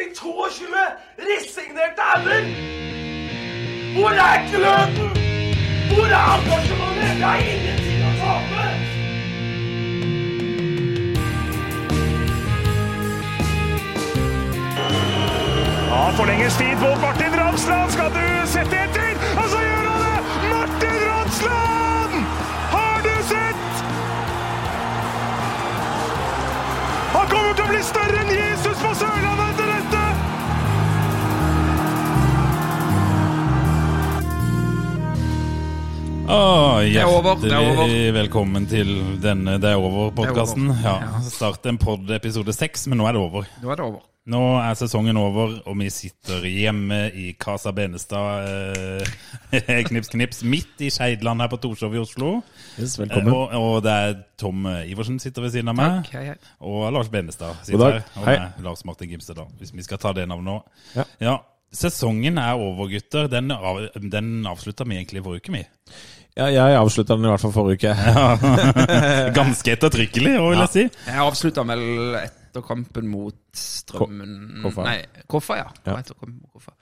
fikk 22 resignerte ender! Hvor er gløden? Hvor er engasjementet? Jeg har ingenting å tape! Ja, forlenges tid på Martin Ramsland. Skal du sette etter? Og så gjør han det! Martin Ramsland! Har du sett? Han kommer til å bli større enn Jesus Over. Hjertelig velkommen til denne Det er over-podkasten. Er Ja. Start en pod episode seks, men nå er det over. Nå er det over. Nå er sesongen over, og vi sitter hjemme i Casa Benestad, eh, knips, knips, midt i Skeidland her på Torshov i Oslo. Yes, Eh, og, og det er Tom Iversen sitter ved siden av meg. Takk, hei, hei. Og Lars Benestad sitter her. Og Hei. meg, Lars Martin Gimse, da, hvis vi skal ta det navnet nå. Ja. ja. Sesongen er over, gutter. Den, av, den avslutta vi egentlig forrige uke, vi. Ja, jeg avslutta den i hvert fall forrige uke. Ganske ettertrykkelig, vil jeg si. Jeg avslutta vel etter kampen mot Strømmen Ko- Koffa. Nei, Koffa, ja. Ja. Etter kampen mot Koffa.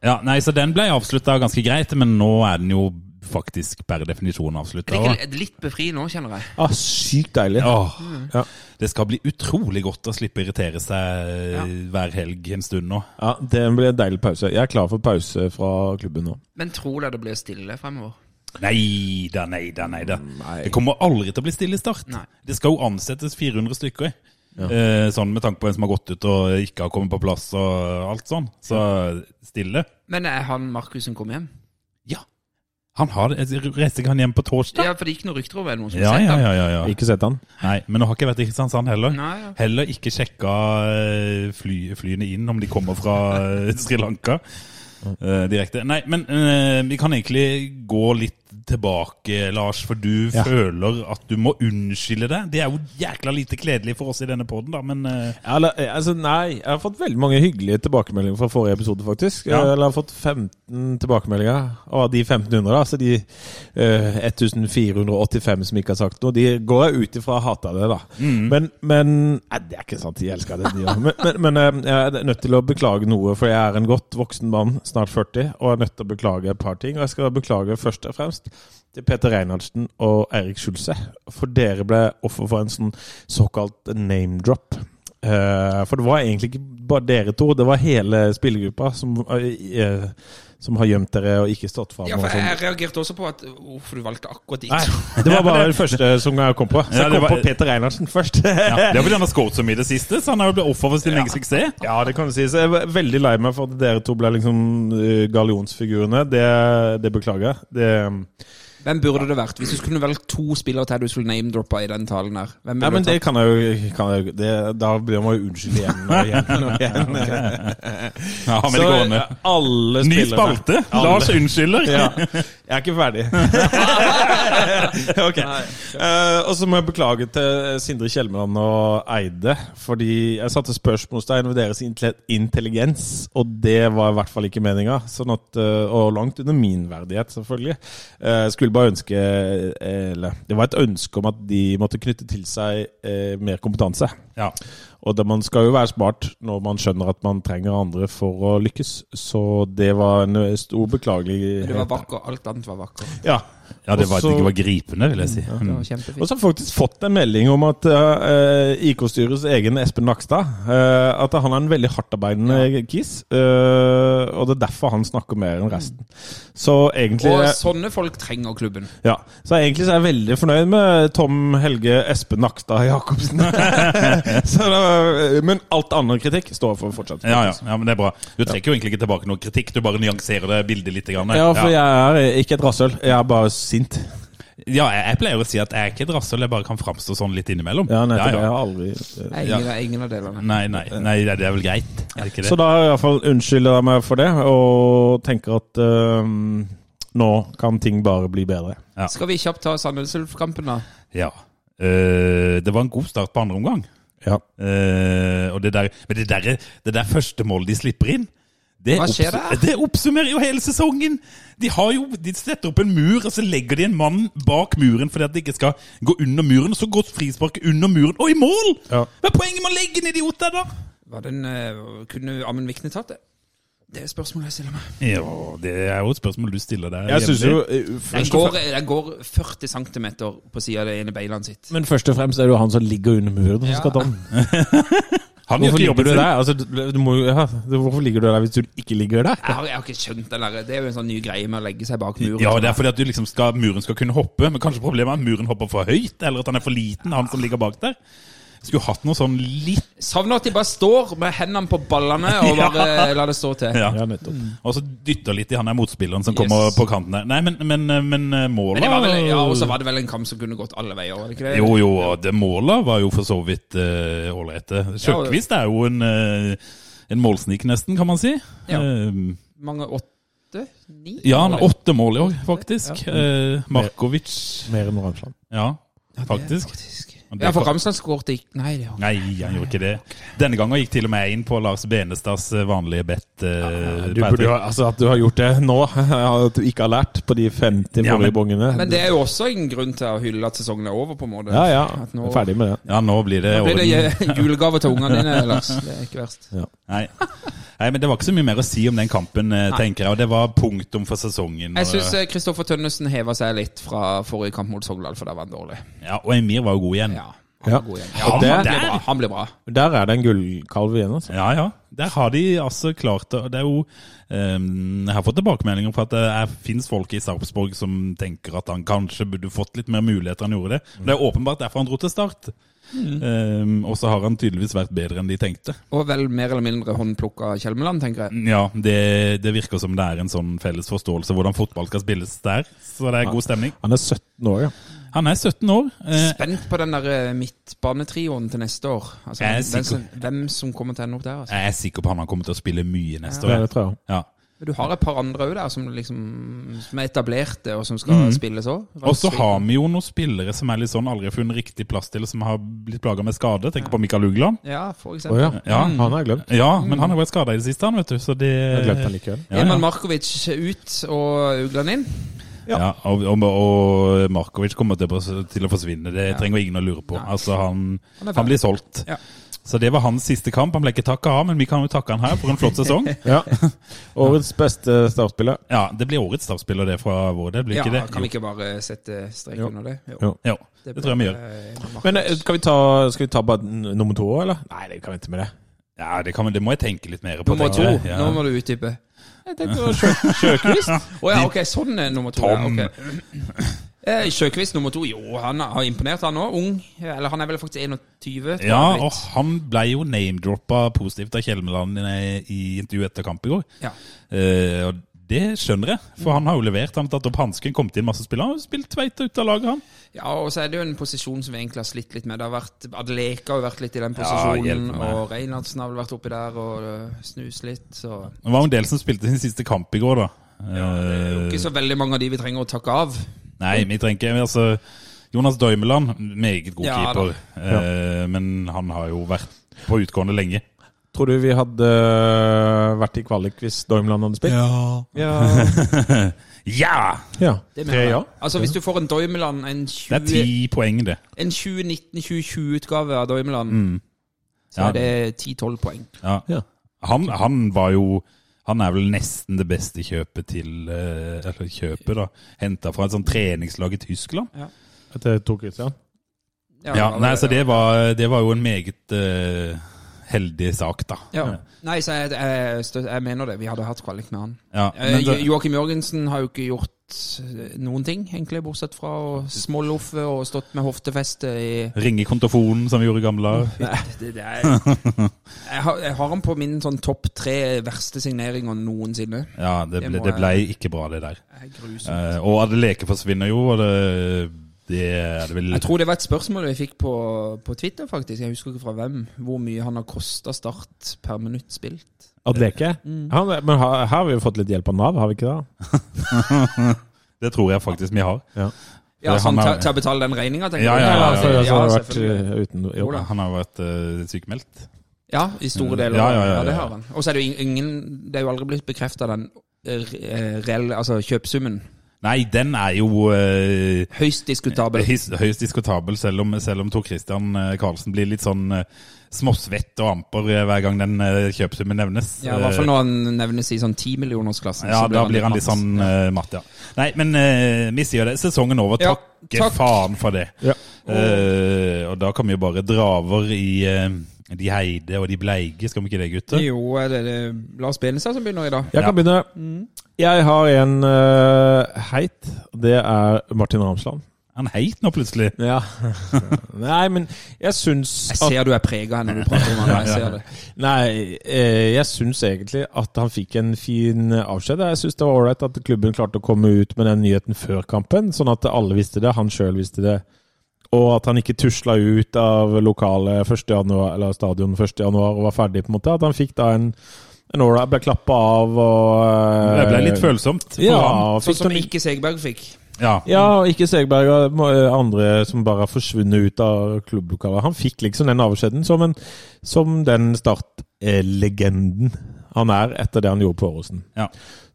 Ja, nei, Så den ble avslutta ganske greit, men nå er den jo faktisk per definisjon Er avslutta. det ikke det litt befri nå, kjenner jeg? Ah, sykt deilig. Ja. Det skal bli utrolig godt å slippe å irritere seg Ja. hver helg en stund nå. Ja, Det blir en deilig pause. Jeg er klar for pause fra klubben nå. Men tror dere det blir stille fremover? Nei da, nei da, nei da. Det kommer aldri til å bli stille i start. Nei. Det skal jo ansettes 400 stykker. Eh, sånn med tanke på en som har gått ut og ikke har kommet på plass og alt sånn. Så stille. Men er han Markus som kom hjem? Ja. Han har det. Reiste ikke han hjem på torsdag? Ja, for det gikk noen rykter over noen som Ja, sett ja, ja, ja, ja. Ikke sett han. Nei, men nå har ikke jeg vært i Kristiansand heller. Nei, ja. Heller ikke sjekka eh, fly, flyene inn, om de kommer fra eh, Sri Lanka eh, direkte. Nei, men uh, vi kan egentlig gå litt tilbake, Lars, for du Ja. føler at du må unnskylde deg. Det er jo jækla lite kledelig for oss i denne poden, da, men uh... Eller, altså, nei, jeg har fått veldig mange hyggelige tilbakemeldinger fra forrige episode, faktisk. Ja. Eller jeg har fått 15 tilbakemeldinger. Av de 1500, da, så de uh, 1485 som ikke har sagt noe, de går jeg ut ifra hata det, da. Men, men Nei, det er ikke sant, de elsker det, de òg. Men, men, men uh, jeg er nødt til å beklage noe, for jeg er en godt voksen mann, snart 40, og er nødt til å beklage et par ting. Og jeg skal beklage først og fremst til Peter Reinhardsen og Eirik Schulze. For dere ble offer for en sånn såkalt name drop. Eh, for det var egentlig ikke bare dere to, det var hele spillergruppa som, eh, som har gjemt dere og ikke stått fram. Ja, for sånn. jeg reagerte også på at hvorfor du valgte akkurat de Nei, to. det var bare det første som jeg kom på. Så jeg kom var- på Peter Einarsen først. ja, Det har vel han har skåret så mye i det siste, så han er jo blitt offer for sin egen suksess. Ja, det kan du si. Så jeg er veldig lei meg for at dere to ble liksom uh, gallionsfigurene. Det, det beklager jeg. Det, Hvem burde det vært? Hvis du skulle valgt to spillere til du skulle name-droppa i den talen her. Hvem burde men det kan jeg jo kan jeg, det, Da blir man jo unnskyldt igjen og igjen. Og igjen. Ja, men det Så går an. alle Ny spalte. Lars unnskylder. Ja. Jeg er ikke ferdig. ok. Uh, og så må jeg beklage til Sindre Kjelmeland og Eide. Fordi jeg satte spørsmålstegn ved deres intelligens, og det var i hvert fall ikke meninga. Sånn at, eh, og langt under min verdighet, selvfølgelig. Uh, Jeg skulle bare ønske eh, Eller det var et ønske om at de måtte knytte til seg eh, mer kompetanse. Ja. Og det, man skal jo være smart når man skjønner at man trenger andre for å lykkes. Så det var en eh, stor beklagelighet. Det var vakker. Alt annet var vakker. Ja. Ja, det var, Også- det var gripende, vil jeg si. Det Mm. Og så har faktisk fått en melding om at uh, IK-styrets egen Espen Nakstad uh, At han er en veldig hardtarbeidende kis. uh, og det er derfor han snakker mer enn resten. Så egentlig Og sånne folk trenger klubben. ja, så egentlig så er jeg veldig fornøyd med Tom Helge Espen Nakstad Jacobsen. så det men alt annen kritikk står for fortsatt. Ja, ja, ja, men det er bra. Du trekker jo egentlig ikke tilbake noe kritikk, du bare nyanserer det bildet litt. Grann. Ja, for jeg er ikke et rasshøl. Jeg er bare sint. Ja, jeg, jeg pleier å si at jeg er ikke et rasshøl, jeg bare kan framstå sånn litt innimellom. Ja, nettopp. Ja, Jeg ja. har aldri Jeg Ingen, ingen av delene. Nei, nei, nei, det er vel greit. Er det ikke det? Så da i hvert fall unnskylder jeg meg for det, og tenker at uh, nå kan ting bare bli bedre. Skal vi kjapt ta Sandnes Ulf-kampen, da? Ja. Uh, det var en god start på andre omgang. Ja. Eh, og det der, men det der, det der første målet de slipper inn det, Hva skjer der? det oppsummerer jo hele sesongen! De, har jo, de setter opp en mur, og så legger de en mann bak muren fordi at de ikke skal gå under muren. Og så går frisparket under muren, og i mål! Ja. Hva er poenget med å legge en idiot der, da? Var den, eh, kunne Amund Vikne tatt det? Det er spørsmålet jeg stiller meg. Ja, det er jo et spørsmål du stiller deg. Jeg synes jo eh, Den går, den går 40 cm på sida av det ene beinet sitt. Men først og fremst er det jo han som ligger under muren som Ja. skal ta den. Han Hvorfor ligger du sin. der? Altså, du, må, ja, hvorfor ligger du der hvis du ikke ligger der? Jeg har, jeg har ikke skjønt den der. Det er jo en sånn ny greie med å legge seg bak muren. Ja, det er fordi at du liksom skal, muren skal kunne hoppe, men kanskje problemet er at muren hopper for høyt, eller at han er for liten, han som ligger bak der. Skulle hatt noe sånn litt Savner at de bare står med hendene på ballene og bare lar det stå til. ja. Ja, nettopp. Og så dytter litt i han der motspilleren som Yes. kommer på kanten der. Nei, men, men, men eh, målet Men vel, ja, og så var det vel en kamp som kunne gått alle veier, var det ikke det? Jo, jo, og det målet var jo for så vidt ålreite. Uh, Sjøkvist er jo en, uh, en målsnik, nesten, kan man si. Ja. Uh, Mange åtte? Ni? ja, han har åtte mål i år, faktisk. Eh, Markovic Mer enn Ramsland. Ja, faktisk. Faktisk. Det Ja, for Ramsland skåret ikke Nei, det var Nei, han gjorde ikke det. Denne gangen gikk til og med inn på Lars Benestads eh, vanlige bet. Ja, Du burde jo, altså At du har gjort det nå, at du ikke har lært på de 50 Ja, forrige bongene Men det er jo også en grunn til å hylle at sesongen er over, på en måte. Ja, ja. At nå, Ferdig med det. Ja, nå blir det nå blir det eh, julegave til ungene dine, Lars. Det er ikke verst. Nei. Nei, men det var ikke så mye mer å si om den kampen, Nei. tenker jeg. Og det var punktum for sesongen. Jeg syns Kristoffer Tønnesen heva seg litt fra forrige kamp mot Sogndal, for der var han dårlig. Ja, og Emir var jo god igjen. Ja, han, Ja. igjen. Ja, han, det- blir bra. han blir bra. Der er det en gullkalv igjen, altså. Ja, ja. Der har de altså klart det. Det er jo um, Jeg har fått tilbakemeldinger på at det er, finnes folk i Sarpsborg som tenker at han kanskje burde fått litt mer muligheter enn han gjorde det. Men det er åpenbart derfor han dro til start. Ehm, og så har han tydeligvis vært bedre enn de tenkte. Og vel mer eller mindre håndplukka Kjelmeland, tenker jeg. Ja, det, det virker som det er en sånn felles forståelse hvordan fotball skal spilles der. Så det er god stemning. Han er 17 år, ja. Han er 17 år. Eh, Spent på den der eh, midtbanetrioen til neste år. Altså, hvem, som, hvem som kommer til å ende opp der. Altså. jeg er sikker på han, han kommer til å spille mye neste ja. år. det tror jeg. Ja. Du har et par andre òg der som, liksom, som er etablerte, og som skal spilles òg. Mm. Og så har vi jo noen spillere som er litt sånn aldri har funnet riktig plass til, som har blitt plaga med skade. Tenk på Mikael Ugland. Ja, for eksempel. Oh, ja. Ja. Han har jeg glemt. Ja, men han har vært skada i det siste, han, vet du. Så det Jeg glemte han likevel. Ja, Eman ja. Markovic ut og Ugland inn. Ja og, og, og Markovic kommer til, å- til å forsvinne. Det trenger ingen å lure på. Altså, han, Han han blir solgt. Ja. Så det var hans siste kamp. Han ble ikke takka av, men vi kan jo takke han her for en flott sesong. Ja. Årets beste startspiller. Ja, Det blir årets startspiller, det fra vår del, blir Ja, ikke det? kan vi ikke bare sette strek under det? Jo. Jo, det tror jeg vi gjør. eh. Men eh, skal vi ta, skal vi ta bare nummer to òg, eller? Nei, det kan vi ikke med det. Ja, det, kan, det må jeg tenke litt mer på. Nummer to. Ja. Nå må du utdype. Jeg tenkte det Sjø- Sjøkvist. Å ja, ok, sånn er nummer to. Tom. Ja, okay. Eh, Sjøkvist nummer to, jo, han har imponert, han òg. Ung. Eller han er vel faktisk 21. tror Ja, jeg og han ble jo name-droppa positivt av Kjelmeland i i intervjuet etter kamp i går. Ja. Eh, og det skjønner jeg, for han har jo levert. Han har tatt opp hansken, kommet inn masse spillere. Han har spilt Tveita ut av laget, han. ja, og så er det jo en posisjon som vi egentlig har slitt litt med. Det har vært, Adeleka har jo vært litt i den posisjonen, ja, og Reinhardsen har vel vært oppi der og snus snust litt, så Det var jo en del som spilte sin siste kamp i går, da. Ja, Det er jo ikke så veldig mange av de vi trenger å takke av. Nei, vi trenger ikke altså, Jonas Døymeland, meget god Ja, keeper. Eh, men han har jo vært på utgående lenge. Tror du vi hadde eh, vært i kvalik hvis Doimland hadde spilt? Ja. Ja. Ja! ja. Det Tre mener jeg. ja. Altså Hvis du får en Doimland en, Det er ti poeng, det. en 2019-2020-utgave av Doimland, Mm. så Ja. er det 10-12 poeng. Ja. Ja. Han, han var jo Han er vel nesten det beste kjøpet til eh, Eller kjøpet, da. Henta fra et sånt treningslag i Tyskland. Etter Tor Christian? Ja, nei, så det var, det var jo en meget eh, heldig sak, da. Ja. Nei, så jeg, jeg, jeg mener det. Vi hadde hatt kvalik med han. Ja, Eh, det, Joakim Jørgensen har jo ikke gjort eh, noen ting, egentlig, bortsett fra å småloffe og stått med hoftefeste i ringe kontofonen, som vi gjorde i gamle dager. Er, jeg, har, jeg har han på min sånn topp tre verste signeringer noensinne. Ja, det ble, det ble ikke bra, det der. Er grusomt. Eh, og Adeleke forsvinner jo, og det, det er det vel Jeg tror det var et spørsmål vi fikk på, på Twitter, faktisk. Jeg husker ikke fra hvem. Hvor mye han har kosta Start per minutt spilt. Adeleke? Han, men her, har vi jo fått litt hjelp av Nav, har vi ikke det? Det tror jeg faktisk vi har. Ja. Ja, For sånn han til, til å betale den regninga, tenker du? ja, ja, Ja, ja, for ja, altså, vært eh, uten Jo Han har vært uh, sykemeldt. Ja, i store deler. Ja, ja, ja, Ja, det har han. Og så er det jo ingen Det er jo aldri blitt bekrefta den eh, reelle Altså kjøpsummen. Nei, den er jo eh, Høyst diskutabel. his, høyst diskutabel, selv om, selv om Tor Christian eh, Karlsen blir litt sånn eh, småsvett og amper eh, hver gang den eh, kjøpsummen nevnes. Ja, I hvert fall når han nevnes i sånn timillionersklassen. Ja, så da blir han litt matt. sånn uh, matt, ja. Nei, men eh, vi sier det. Sesongen over. Ja, takk. faen for det. Ja. Eh, og da kan vi jo bare dra over i eh, de heide og de bleige, skal vi ikke det, gutter? Jo, er det, det Lars Benestad som begynner i dag? Jeg kan begynne. Jeg har en uh, heit. Det er Martin Ramsland. Han heit nå plutselig. Ja. Nei, men jeg syns Jeg ser du er prega når du prater om han. Jeg ser det. Nei, eh, jeg syns egentlig at han fikk en fin avskjed. Jeg syns det var ålreit at klubben klarte å komme ut med den nyheten før kampen, sånn at alle visste det, han sjøl visste det. Og at han ikke tusla ut av lokale 1. Januar, eller stadion 1. januar og var ferdig, på en måte. At han fikk da en en ålreit Ble klappa av og eh, Det ble litt følsomt. for Ja, han. fikk Sånn som ikke Segberg fikk. Ja. Ja, og ikke Segberg og andre som bare har forsvunnet ut av klubblokalet. Han fikk liksom den avskjeden som, en, som den startlegenden han er etter det han gjorde på Åråsen. Ja.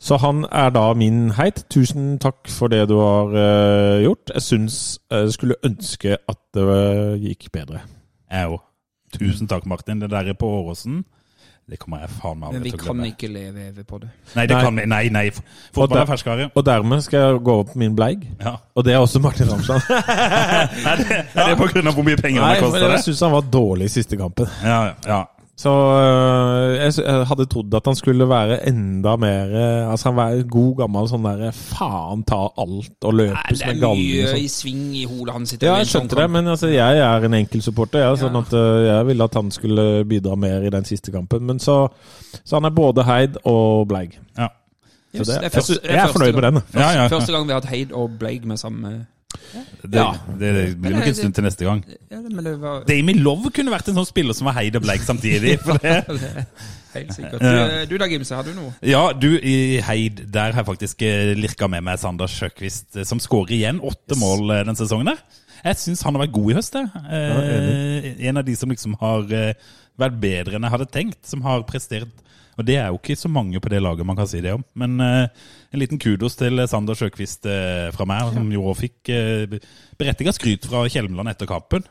Så han er da min heit. Tusen takk for det du har uh, gjort. Jeg syns jeg skulle ønske at det eh, gikk bedre. Jeg òg. Tusen takk, Martin. Det der på Åråsen, det kommer jeg faen meg Men aldri vi til å kan glemme. ikke leve evig på det. Nei, det Nei. kan vi. Nei, nei. Fotball er ferskvare. Og dermed skal jeg gå opp min bleig. Ja. Og det er også Martin Ramsland. Er det, er det på grunn av hvor mye penger Nei, han har kosta? jeg syns han var dårlig i siste kampen. Ja, ja. Så øh, jeg, hadde trodd at han skulle være enda mer øh, Altså han var god gammel sånn derre faen ta alt og løpe Nei, det som en galning. mye er mye i sving i hodet hans. sitter Ja, jeg sånn skjønte det, men altså, jeg er en enkeltsupporter. Ja, sånn Ja. at øh, jeg ville at han skulle bidra mer i den siste kampen. Men så, så han er både heid og bleig. ja. Så det, det er jeg, første- er jeg er fornøyd med den. Ja, ja. Første gang vi har hatt Heid og Bleig med samme Det, det, det blir nok en stund til neste gang. Ja, det var Love kunne vært en sånn spiller som var heid og bleik samtidig. Helt sikkert. Du, du da, Gimse, har du noe? Ja, du, i Heid, der har jeg faktisk eh, lirka med meg Sander Sjøkvist, eh, som skårer igjen åtte mål eh, den sesongen der. Jeg syns han har vært god i høst. Eh, en av de som liksom har eh, vært bedre enn jeg hadde tenkt, som har prestert. Og det er jo ikke så mange på det laget man kan si det om. Men eh, en liten kudos til Sander Sjøkvist eh, fra meg, som jo fikk berettiget berettiga skryt fra Kjelmeland etter kampen.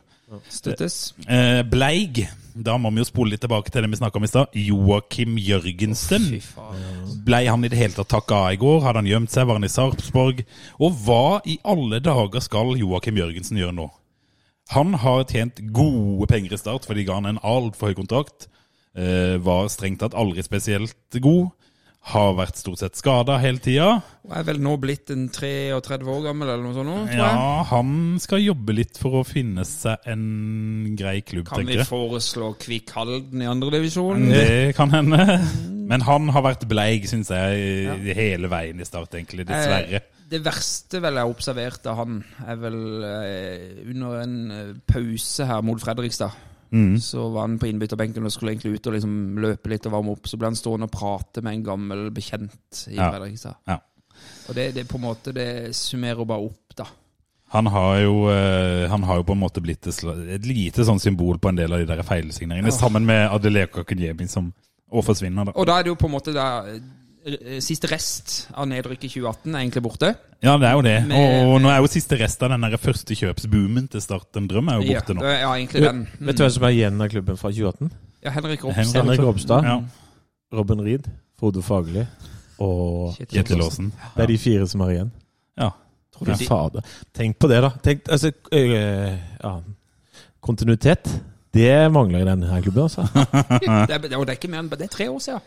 Støttes. Eh, Bleig, da må vi jo spole litt tilbake til det vi snakka om i stad. Joakim Jørgensen. Blei han i det hele tatt takka av i går? Hadde han gjemt seg? Var han i Sarpsborg? Og hva i alle dager skal Joakim Jørgensen gjøre nå? Han har tjent gode penger i start, for de ga han en altfor høy kontrakt. Eh, var strengt tatt aldri spesielt god. Har vært stort sett skada hele tida. Og er vel nå blitt en 33 år gammel eller noe sånt nå, tror jeg. Ja, han skal jobbe litt for å finne seg en grei klubb, Kan vi tenker jeg. foreslå Kvikk Halden i andredivisjon? Det kan hende. Men han har vært bleig, syns jeg, hele veien i start, egentlig. Dessverre. Eh, Det verste vel jeg har observert av han, er vel eh, under en eh, pause her mot Fredrikstad. Mm. Så var han på innbytterbenken og skulle egentlig ut og liksom løpe litt og varme opp. Så ble han stående og prate med en gammel bekjent i Ja. Fredrikstad. Ja. Og det, det på en måte det summerer bare opp, da. Han har, jo, eh, han har jo på en måte blitt et, lite sånn symbol på en del av de der feilsigneringene, sammen med Adeleka Kunyemi, som og forsvinner. da. Og da er det jo på en måte da eh, Siste rest av nedrykk i 2018 er egentlig borte. Ja, det er jo det. Med- Og nå er jo siste rest av den der første kjøpsboomen til Start en drøm er jo borte ja, nå. Ja, egentlig den. Vet du hvem som er igjen av klubben fra 2018? Ja, Henrik Ropstad. Henrik Ropstad, Ja. Robin Reed, Frode Fagli og Kjetil Aasen. Det er de fire som er igjen. Ja. Fy fader. Tenk på det, da. Tenk, altså, øh, ja. Kontinuitet. Det mangler i denne klubben, altså. Det, er- det er ikke mer enn det er tre år siden.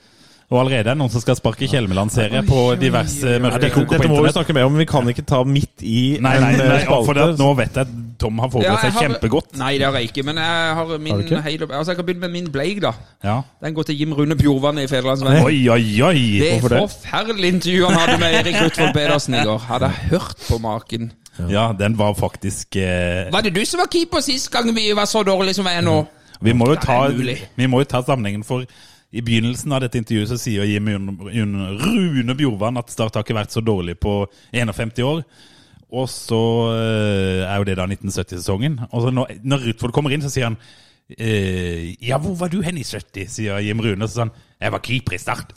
Og allerede er det noen som skal sparke Kjelmeland-serie på diverse mørke det, dette må vi snakke mer om, men vi kan ikke ta midt i Nei, nei, øh, nei, for spalte. nå vet jeg at Tom har forberedt seg kjempegodt. Nei, det har jeg ikke, men jeg har min Har hele, Altså, jeg kan begynne med min bleig, da. Ja. Den går til Jim Rune Bjorvann i Federlandsvennen. Oi, oi, oi! Det Hvorfor det? forferdelige intervjuet han hadde med Erik Rutvold Pedersen i går. Hadde jeg hørt på maken. Ja, den var faktisk eh, Var det du som var keeper sist gang vi var så dårlige som vi er nå? Vi må er ta, vi må jo ta sammenhengen, for i begynnelsen av dette intervjuet så sier Jim Jun- Jun- Rune Bjorvann at Start har ikke vært så dårlig på 51 år. Og så eh, er jo det da 1970-sesongen. Og når, når Rutvold kommer inn, så sier han eh, Ja, hvor var du hen i 70? sier Jim Rune. Så sier han Jeg var keeper i Start.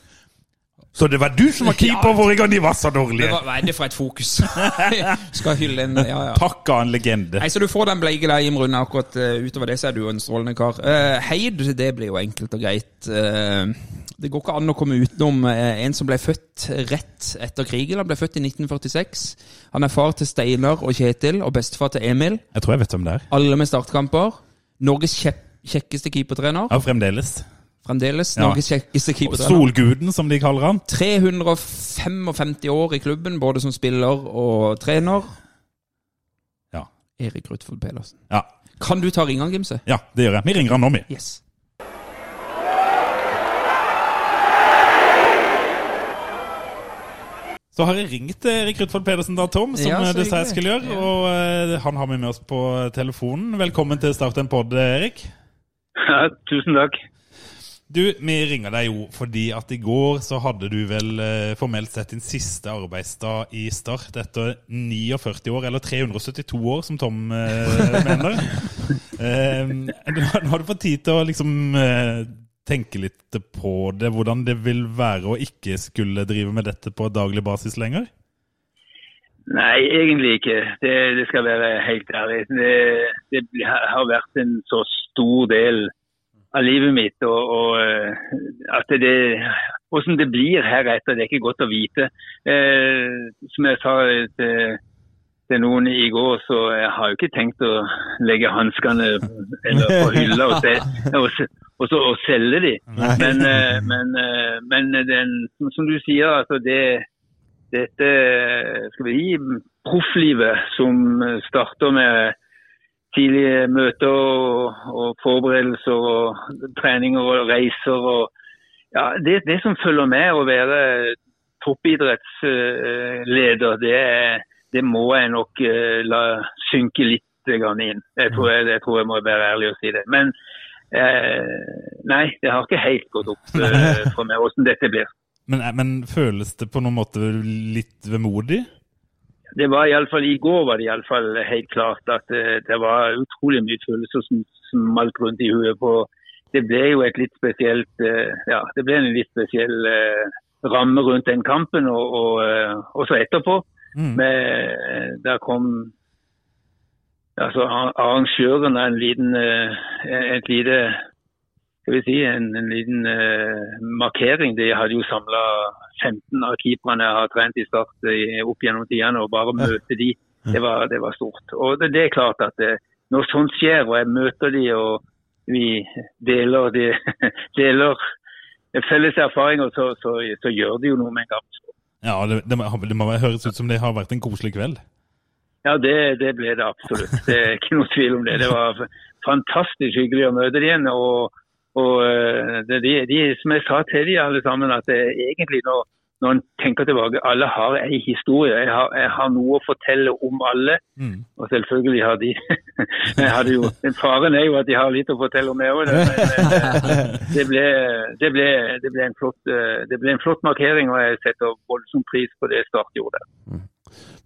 Så det var du som var keeper forrige gang de var så dårlige? Hva, er det for et fokus? Skal hylle en Ja, ja. Takk av en legende. Nei, Så du får den bleike der, Jim Rune. Akkurat uh, utover det så er du en strålende kar. Uh, Heid, det blir jo enkelt og greit. Uh, det går ikke an å komme utenom en som ble født rett etter krigen. Han ble født i 1946. Han er far til Steinar og Kjetil, og bestefar til Emil. Jeg tror jeg vet hvem det er. Alle med startkamper. Norges kjekkeste keepertrener. Ja, fremdeles. Fremdeles Ja. Kjekkeste keepertrener. Solguden, som de kaller han. 355 år i klubben, både som spiller og trener. Ja. Erik Rutvold Pedersen. Ja. Kan du ta ringene, Gimse? ja, det gjør jeg. Vi ringer han nå, vi. Yes. Så har jeg ringt Erik Rutvold Pedersen da, Tom, som Ja, du det sa jeg skulle gjøre. Og uh, han har vi med oss på telefonen. Velkommen til Start en pod, Erik. Ja, tusen takk. Du, vi ringer deg jo fordi at i går så hadde du vel eh, formelt sett din siste arbeidsdag i Start etter 49 år, eller 372 år, som Tom eh, mener. Eh, nå har- du fått tid til å liksom eh, tenke litt på det, hvordan det vil være å ikke skulle drive med dette på daglig basis lenger? Nei, egentlig ikke. Det, det skal være helt ærlig. Det, det har vært en så stor del av livet mitt. Og, og eh, at det, hvordan det blir heretter, det er ikke godt å vite. Eh, som jeg sa til, til noen i går, så jeg har jo ikke tenkt å legge hanskene på hylla og, se, og, og, selge de. Men, eh, men, eh, men den, som, som du sier, altså det dette skal vi si, profflivet som starter med tidlige møter og, og forberedelser og treninger og reiser. Og, ja, det, det som følger med å være toppidrettsleder, det, det må jeg nok eh, la synke litt inn. Jeg tror jeg, jeg tror jeg må være ærlig og si det. Men eh, nei, det har ikke helt gått opp eh, for meg hvordan dette blir. Men, eh, men føles det på noen måte litt vemodig? Det var i I går var det i alle fall helt klart at det, det var utrolig mye følelser som smalt rundt i huet på Det ble jo et litt spesielt eh, ja, det ble en litt spesiell eh, ramme rundt den kampen, og, og eh, også etterpå. Mm. Med, der kom altså arrangøren av en liten, eh, et lite skal vi si, en, en liten uh, markering. De hadde jo samla 15 av keeperne jeg har trent i Start i- opp gjennom tidene, og bare møte de, det var, det var stort. Og det, det er klart at det, når sånt skjer, og jeg møter de, og vi deler, de, deler felles erfaringer, så, så, så gjør det jo noe med en gammel skole. Ja, det, det, må, det må høres ut som det har vært en koselig kveld. Ja, det, det ble det absolutt. Det er ikke noe tvil om det. Det var fantastisk hyggelig å møte dem igjen. Og, og eh, det, de, de, som jeg sa til de alle sammen, at det, egentlig når, når en tenker tilbake, alle har en historie. Jeg har, jeg har noe å fortelle om alle. Mm. Og selvfølgelig har de jeg jo, Faren er jo at de har litt å fortelle om jeg òg. Det, ble, det, ble, det, ble en flott, eh, det ble en flott markering, og jeg setter voldsom pris på det Start gjorde.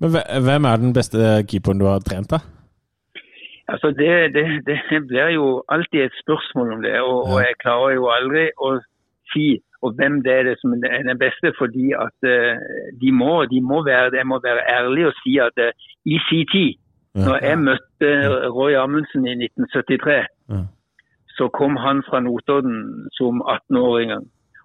Men hvem er den beste keeperen du har trent, da? Altså det, det, det blir jo alltid et spørsmål om det, og, og jeg klarer jo aldri å si og hvem det er det som er den beste, fordi at eh, de, må, de må være, jeg må være ærlig og si at eh, i sin tid, når jeg møtte Roy Amundsen i 1973, så kom han fra Notodden som 18-åring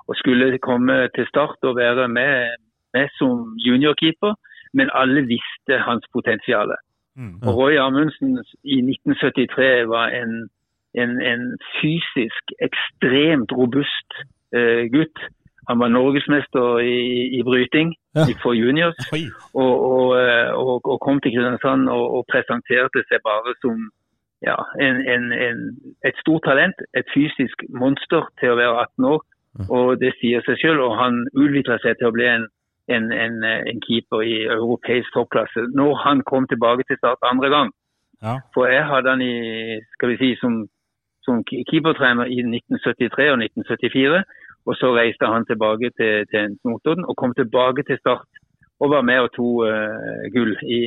og skulle komme til start og være med, med som juniorkeeper, men alle visste hans potensial. Mm. Og Roy Amundsen i 1973 var en, en, en fysisk ekstremt robust uh, gutt. Han var norgesmester i, i bryting Ja. for juniors, og, og, eh, og, og kom til Kristiansand og, presenterte seg bare som ja, en, et stort talent, et fysisk monster til å være 18 år. Og det sier seg selv, og han utvikla seg til å bli en, en, en, en keeper i europeisk toppklasse når han kom tilbake til Start andre gang. Ja. For jeg hadde han i, skal vi si, som, som keepertrener i 1973 og 1974. Og så reiste han tilbake til, til Notodden og kom tilbake til Start og var med og to uh, gull i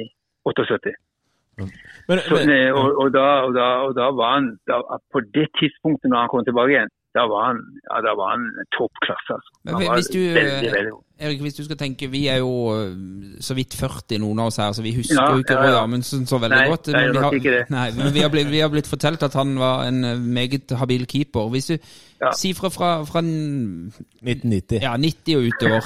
78. Men, men, så, og, og, da, og, da, og da var han da, På det tidspunktet når han kom tilbake igjen, da var han, ja, da var han toppklasse. Altså. Men Han var hvis du, veldig, eh, veldig god. Erik, hvis du skal tenke, vi er jo øh, så vidt 40 noen av oss her, så vi husker Ja, jo ikke ja, Roy. Amundsen så veldig Nei, godt. nei, men vi har, ikke det. nei, men vi har, blitt, vi har blitt fortalt at han var en øh, meget habil keeper. Hvis du Ja. sier fra, fra, fra 1990. ja, 90 og utover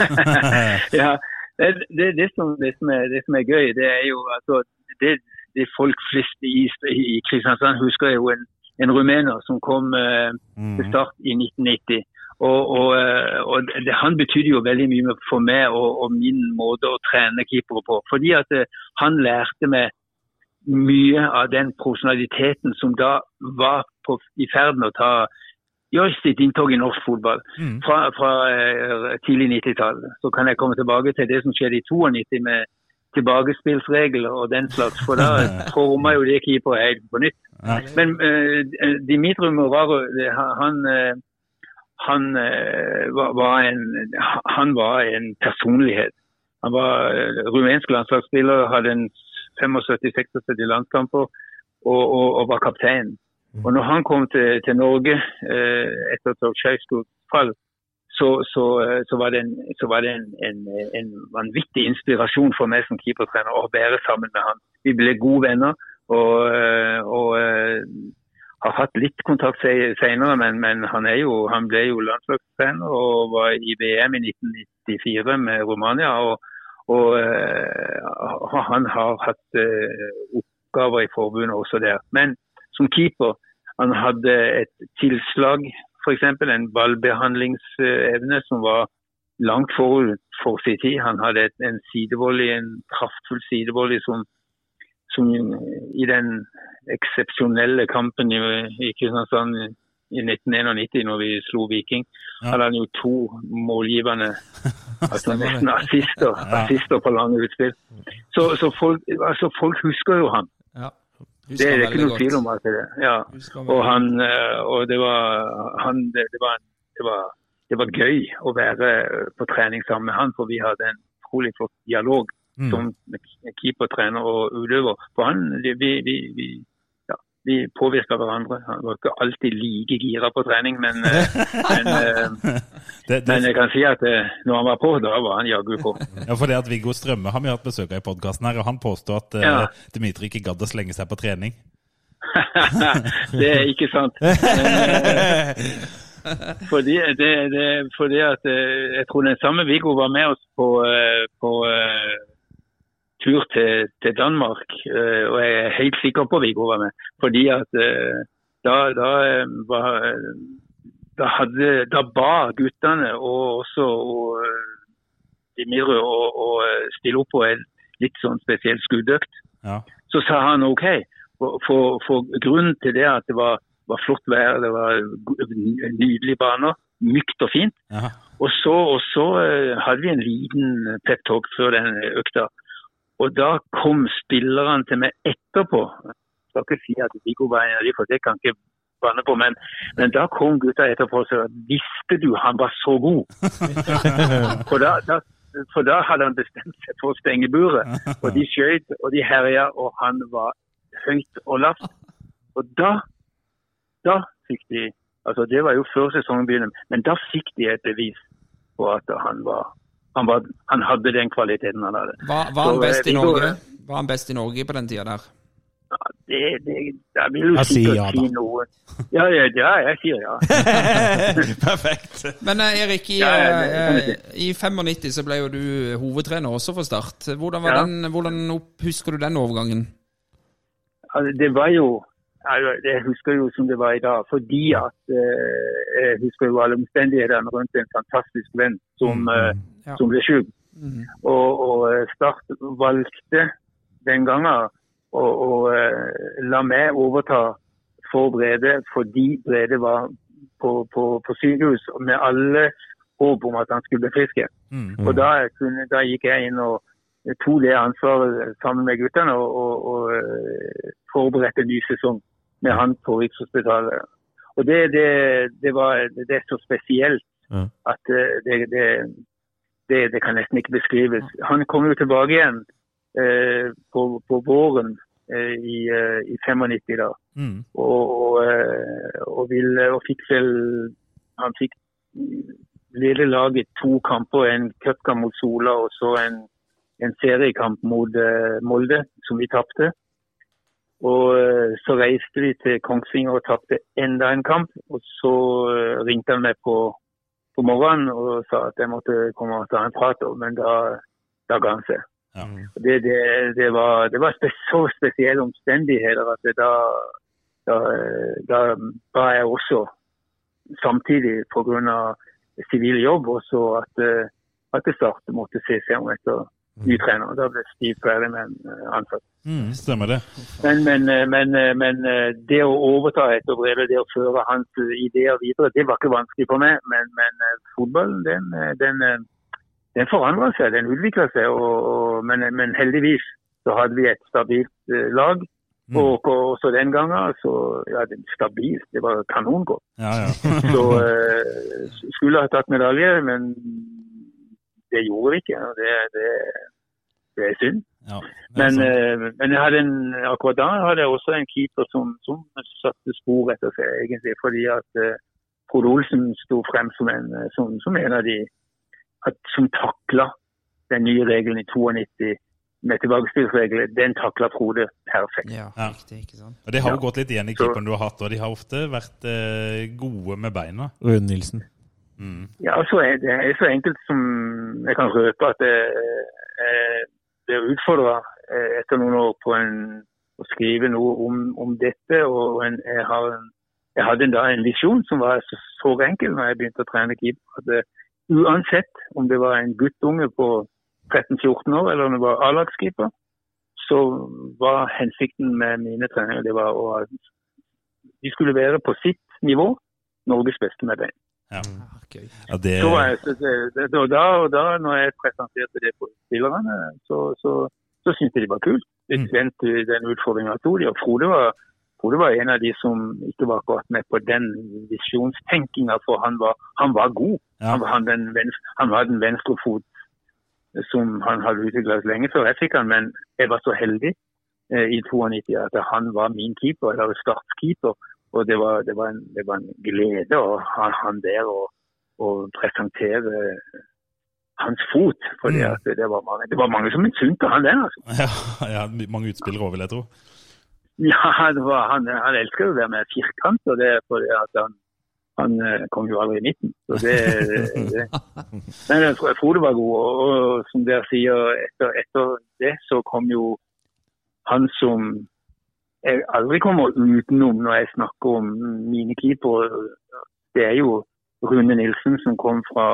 ja, det, det, det, som, det, som er, det som er gøy, det er jo altså, det, det folk flest i, i Kristiansand husker er jo en, en rumener som kom mm. til start i 1990. Og, og, eh, og det, Han betydde jo veldig mye for meg og, og min måte å trene keepere på. Fordi at eh, han lærte meg mye av den profesjonaliteten som da var på, i ferd med å ta gjøre sitt inntog i norsk fotball fra, fra eh, tidlig 90-tall. Så kan jeg komme tilbake til det som skjedde i 92 med tilbakespillsregler og den slags. For da forma jo det keeper helt på nytt. Ja. Men uh, Dimitri Moraro, han, eh, han, eh, var, en, han var en personlighet. Han var eh, rumensk landslagsspiller, hadde en 75-76 landskamper og, og, og var kaptein. Og når han kom til, til Norge eh, etter Ceausescus fall, så, så, eh, så var det, en, var det en, en, en vanvittig inspirasjon for meg som keepertrener å være sammen med han. Vi ble gode venner og, eh, og eh, har hatt litt kontakt senere, men, men han, jo, han ble jo landslagstrener og var i VM i 1994 med Romania. og og han har hatt oppgaver i forbundet også der. Men som keeper, han hadde et tilslag, f.eks. en ballbehandlingsevne som var langt forut for sin tid. Han hadde en sidevolley, en kraftfull sidevolley som, som i den eksepsjonelle kampen i, i Kristiansand i 1991, når vi slo Viking, Ja. hadde han jo to målgivende altså nesten assister, assister på lange utspill. Så, så folk, altså folk husker jo han. Det er ikke noe tvil om. at det, ja. Og han, eh, og det var, han, det, var, det, var, det var gøy å være på trening sammen med han, for vi hadde en utrolig flott dialog Mm. som keepertrener og utøver. For han, vi, vi, vi, vi påvirka hverandre. Han var ikke alltid like gira på trening, men, eh, men, det, Det, men jeg kan si at eh, når han var på, da var han jaggu på. ja, for det at Viggo Strømme har vi hatt besøk av i podkasten her, og han påstår at eh, Ja. Dimitri ikke gadd å slenge seg på trening. det er ikke sant. Fordi, det, det, fordi at eh, jeg tror den samme Viggo var med oss på, eh, på eh, tur til, til Danmark. eh, Og jeg er helt sikker på Viggo var med. Fordi at eh, da, da, eh, var, da, hadde, da ba guttene og også og, eh, å og, stille opp på en litt sånn spesiell skuddøkt Ja. så sa han OK. For, for, grunnen til det at det var, var flott vær, det var nydelige baner, mykt og fint. Ja. Og så, og så hadde vi en liten pep talk før den økta. Og da kom spillerne til meg etterpå. Jeg skal ikke si at Viggo var en av de, for det kan ikke banne på, men, men da kom gutta etterpå og sa visste du han var så god? For da, da, for da hadde han bestemt seg for å stenge buret. Og de skjøt og de herja, og han var høyt og lavt. Og da, da fikk de Altså, det var jo før sesongen begynte, men da fikk de et bevis på at han var han, var, han hadde den kvaliteten han hadde. Var, var han Så, best i eh, Viggo- Norge? Var han best i Norge på den tida der? Ja, Det, det, jeg vil jo Jeg sier ja, da. si noe. Ja, ja, ja, jeg sier ja. Perfekt. Men eh, Erik, i, Ja, ja, det eh, i 95 så ble jo du hovedtrener også for Start. Hvordan, var Ja. den, hvordan opp, husker du den overgangen? Altså, det var jo Jeg husker jo som det var i dag, fordi at eh, jeg husker jo alle omstendighetene rundt en fantastisk venn som, mm, Ja. som ble syk. Mm. Og, og eh, Start valgte den gangen å, å eh, la meg overta for Brede fordi Brede var på, på, på sykehus med alle håp om at han skulle bli frisk. Mm. Og da, kunne, da gikk jeg inn og tok det ansvaret sammen med guttene og, og, og eh, forberedte en ny sesong med han på Rikshospitalet. Og det, det, det, var, det er så spesielt Ja. at eh, det, det, det, det kan nesten ikke beskrives. Han kom jo tilbake igjen eh, på, på våren eh, i, eh, i 95 da. Mm. Og, og, eh, og, ville, og fikk vel han fikk lede laget to kamper, en cupkamp mot Sola og så en, en seriekamp mot eh, Molde, som vi tapte. Og eh, så reiste vi til Kongsvinger og tapte enda en kamp. Og så eh, ringte han meg på, på morgenen og sa at jeg måtte komme og ta en prat, men da, da ga han seg. Ja. Det, det, det var, det var så spesielle omstendigheter at det da, da, da ba jeg også samtidig pga. sivil jobb også at, eh, at det Start måtte se seg om etter ny trener. Da ble Steve Perryman en ansatt. Mm, stemmer det. Men, men, eh, men, eh, men eh, det å overta etter Brede, det å føre hans ideer videre, det var ikke vanskelig for meg. Men, men fotballen, den, den, den forandrer seg, den utvikler seg. Og, og, men, men heldigvis så hadde vi et stabilt lag. Mm. Og, og også den gangen, så ja, det stabilt, det var kanongodt. Ja, ja. Så skulle ha tatt medalje, men det gjorde vi ikke. og Det, det, det er synd. Ja. Men, eh, men jeg hadde en, akkurat da hadde jeg også en keeper som, som satte spor etter seg, egentlig. Fordi at uh, Frode Olsen sto frem som en, eh, som, som en av de at, som takla den nye regelen i 92 med tilbakespillsregler. Den takla Frode perfekt. Ja, Ja. riktig, ikke sant? Og Det har jo ja. gått litt igjen i keeperen du har hatt, og de har ofte vært eh, gode med beina. Rune Nilsen. Mm. Ja, så er det er så enkelt som jeg kan røpe at jeg, jeg ble utfordra etter noen år på en, å skrive noe om, om dette. og en, jeg, en, jeg hadde da en visjon som var så, så enkel når jeg begynte å trene keeper. at det, Uansett om det var en guttunge på 13-14 år eller om det var A-lagskeeper, så var hensikten med mine treninger det var å de skulle være på sitt nivå Norges beste med bein. Ja. Ja, det, Så var jeg, så, det, det, og, da, og da når jeg presenterte det for spillerne, så, så, så syntes de det var kult. De Mm. den utfordringa tok de. Og Frode var, Frode var en av de som ikke var akkurat med på den visjonstenkinga, for han var, han var god. Ja. Han, var, han, den venstre, han var den venstre fot som han hadde utvikla lenge før jeg fikk han, men jeg var så heldig eh, i 92 at han var min keeper, eller startskeeper. Og det var, det var, en, det var en glede å ha han der og, og presentere hans fot. For Mm. det, det var mange som misunte han den. altså. ja, ja, mange utspillere òg, vil jeg tro. Ja, det var, han, han elsker det med firkant, og det er fordi at han, han eh, kom jo aldri i midten. Så det, det. Men Frode var god, og, og som dere sier, etter, etter det så kom jo han som jeg aldri kommer utenom når jeg snakker om mine keepere. Det er jo Rune Nilsen som kom fra,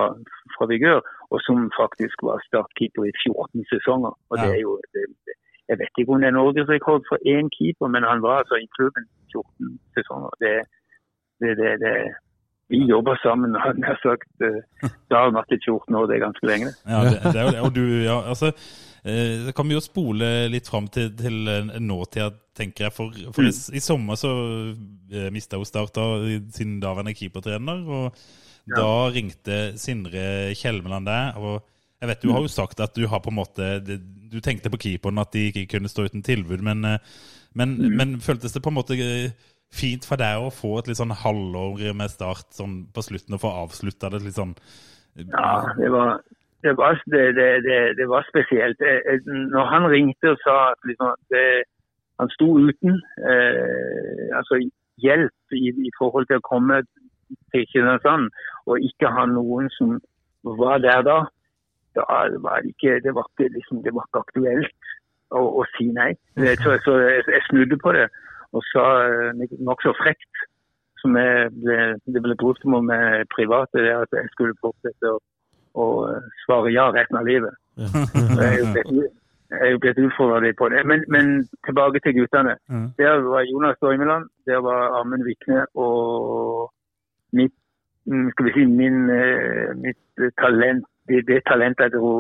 fra Vigør, og som faktisk var startkeeper i 14 sesonger. Og det er jo, det, jeg vet ikke om det er norgesrekord for én keeper, men han var altså i klubben 14 sesonger. Det, det, det, det, vi jobber sammen, hadde jeg sagt, Da har han vært i 14 år. Det er ganske lenge. Ja, det, det er jo det. Og du, ja, altså eh, Så kan vi jo spole litt fram til, til eh, nåtida, tenker jeg. For, for i, i sommer så eh, mista jo Start da sin daværende keepertrener. Og da ringte Sindre Kjelmeland deg. og jeg vet Du har jo sagt at du har på en måte Du tenkte på keeperen, at de ikke kunne stå uten tilbud. Men, men, mm. men føltes det på en måte eh, fint for deg å få et litt sånn halvår med Start sånn på slutten, og få avslutta det litt sånn Ja, det var, det var, det, det, det, det var spesielt. Eh, eh, Når han ringte og sa at liksom, det, han sto uten eh, altså hjelp i, i forhold til å komme til Kristiansand, og ikke ha noen som var der da, da var det ikke, det var ikke, liksom, det var ikke aktuelt å, å si nei. Eh, Så, så jeg, jeg snudde på det og sa nokså frekt, som jeg ble, det ble brukt om med private, det at jeg skulle fortsette å, å svare ja resten av livet. Jeg er jo blitt, utfordret på det. Men, men tilbake til guttene. Der var Jonas Dormeland, der var Amund Vikne og mitt, mm, skal vi si, min, eh, mitt eh, talent, det, det talentet jeg dro,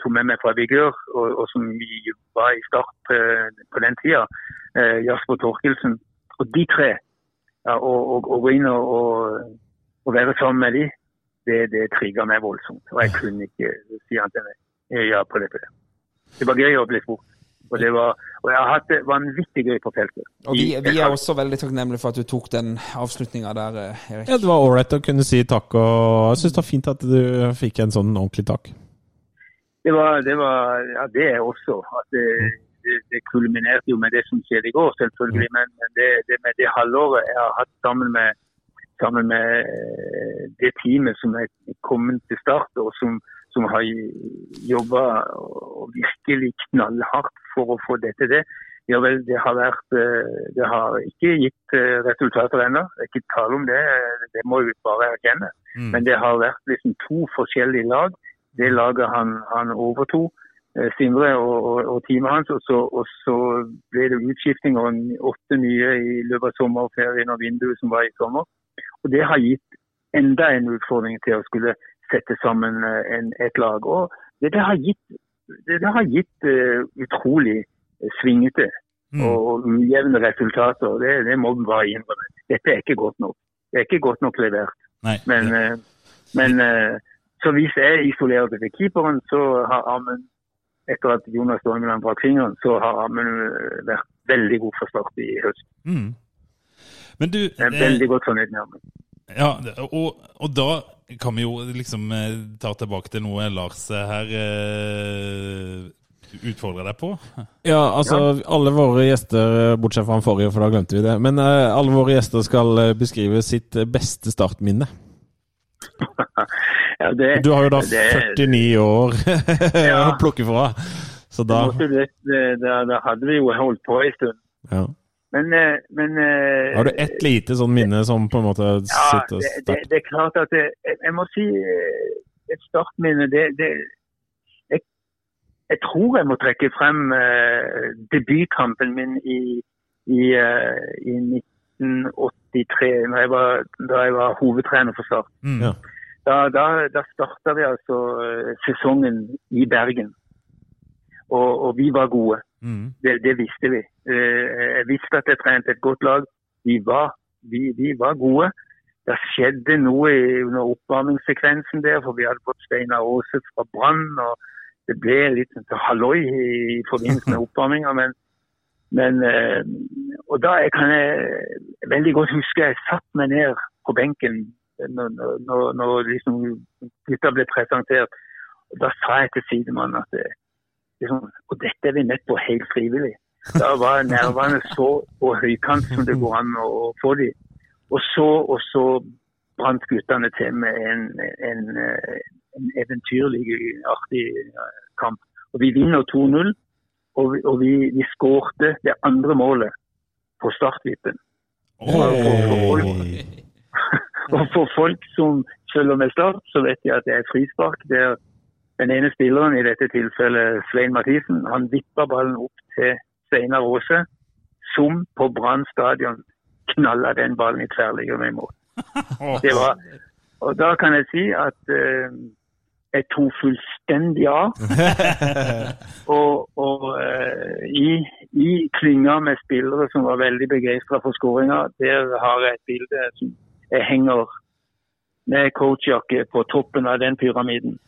tok med meg fra Vigør, og, og som vi var i start eh, på den tida, eh, Jasper Torkelsen. Og de tre, ja, og, og, og gå inn og, og, og være sammen med de, det, det trigga meg voldsomt. Og jeg kunne ikke si annet enn ja på det Det var gøy å bli spurt. Og, det var, og jeg har hatt det vanvittig gøy på feltet. Og vi, vi er også veldig takknemlige for at du tok den avslutninga der, eh, Erik. Ja, Det var ålreit å kunne si takk, og jeg syns det var fint at du fikk en sånn ordentlig takk. Det var, det var ja, det er også. At det, det, det kulminerte jo med det som skjedde i går, selvfølgelig. Men, men det, det med det halvåret jeg har hatt sammen med, sammen med eh, det teamet som er kommet til start, og som, som har jobba virkelig knallhardt for å få dette til. Ja vel, det har vært eh, Det har ikke gitt eh, resultater ennå. Det er ikke tale om det. Det må vi bare erkjenne. Mm. Men det har vært liksom to forskjellige lag. Det laget han, han overtok, Sindre og, og, og teamet hans, og så, og så ble det utskifting og åtte nye i løpet av sommerferien og vinduet som var i sommer. Og det har gitt enda en utfordring til å skulle sette sammen eh, en, et lag. Og det, det har gitt, det, det har gitt uh, utrolig svingete Mm. og, ujevne resultater. Det, det må den bare innrømme. Dette er ikke godt nok. Det er ikke godt nok levert. Nei. Men, uh, men uh, så hvis jeg isolerer det til keeperen, så har Amund etter at Jonas Dormeland brakk fingeren, så har Amund eh, vært veldig god fra start i høst. Mm. Men du Jeg er veldig godt fornøyd med ham. Ja, og, og da kan vi jo liksom eh, ta tilbake til noe Lars eh, her eh, utfordrer deg på. Ja, altså alle våre gjester, bortsett fra han forrige, for da glemte vi det. Men alle våre gjester skal beskrive sitt beste startminne. Ja, det, Du har jo da det- 49 år Ja. å plukke fra. Så da da, da hadde vi jo holdt på en stund. ja. Men, eh, men eh, Har du ett lite sånn minne som på en måte Ja, sitter det, det, det er klart at det, jeg, jeg må si eh, et startminne det, det jeg, jeg tror jeg må trekke frem uh, debutkampen min i, i, uh, i 1983, da jeg var, da jeg var hovedtrener for Start. Mm. Ja. Da, da, da starta vi altså eh, sesongen i Bergen. Og, og vi var gode. Mm. Det, det visste vi. Eh, Jeg visste at jeg trente et godt lag. Vi var, vi, vi var gode. Det skjedde noe under oppvarmingssekvensen der, for vi hadde fått Steinar Aase fra Brann. og Det ble litt sånn halloi i forbindelse med oppvarminga. Men, men eh, Og da jeg kan jeg veldig godt huske jeg satt meg ned på benken når, når, når liksom gutta ble presentert. Og Da sa jeg til sidemannen at liksom, og dette er vi nødt på helt frivillig. Da var nervene så på høykant som det går an å, få de. Og så, og så brant guttene til med en, en, en eventyrlig artig kamp. Og vi vinner 2-0, og, vi, og vi, vi skårte det andre målet på startvippen. Og for folk som følger med Start, så vet de at det er frispark. Der den ene spilleren, i dette tilfellet Svein Mathisen, han vipper ballen opp til Steinar Aase, som på Brann stadion knalla den ballen i tverrligger med mål. Det var, og da kan jeg si at eh, jeg tok fullstendig av. og og eh, i, i klynga med spillere som var veldig begeistra for skåringa, der har jeg et bilde som jeg henger med coachjakke på toppen av den pyramiden.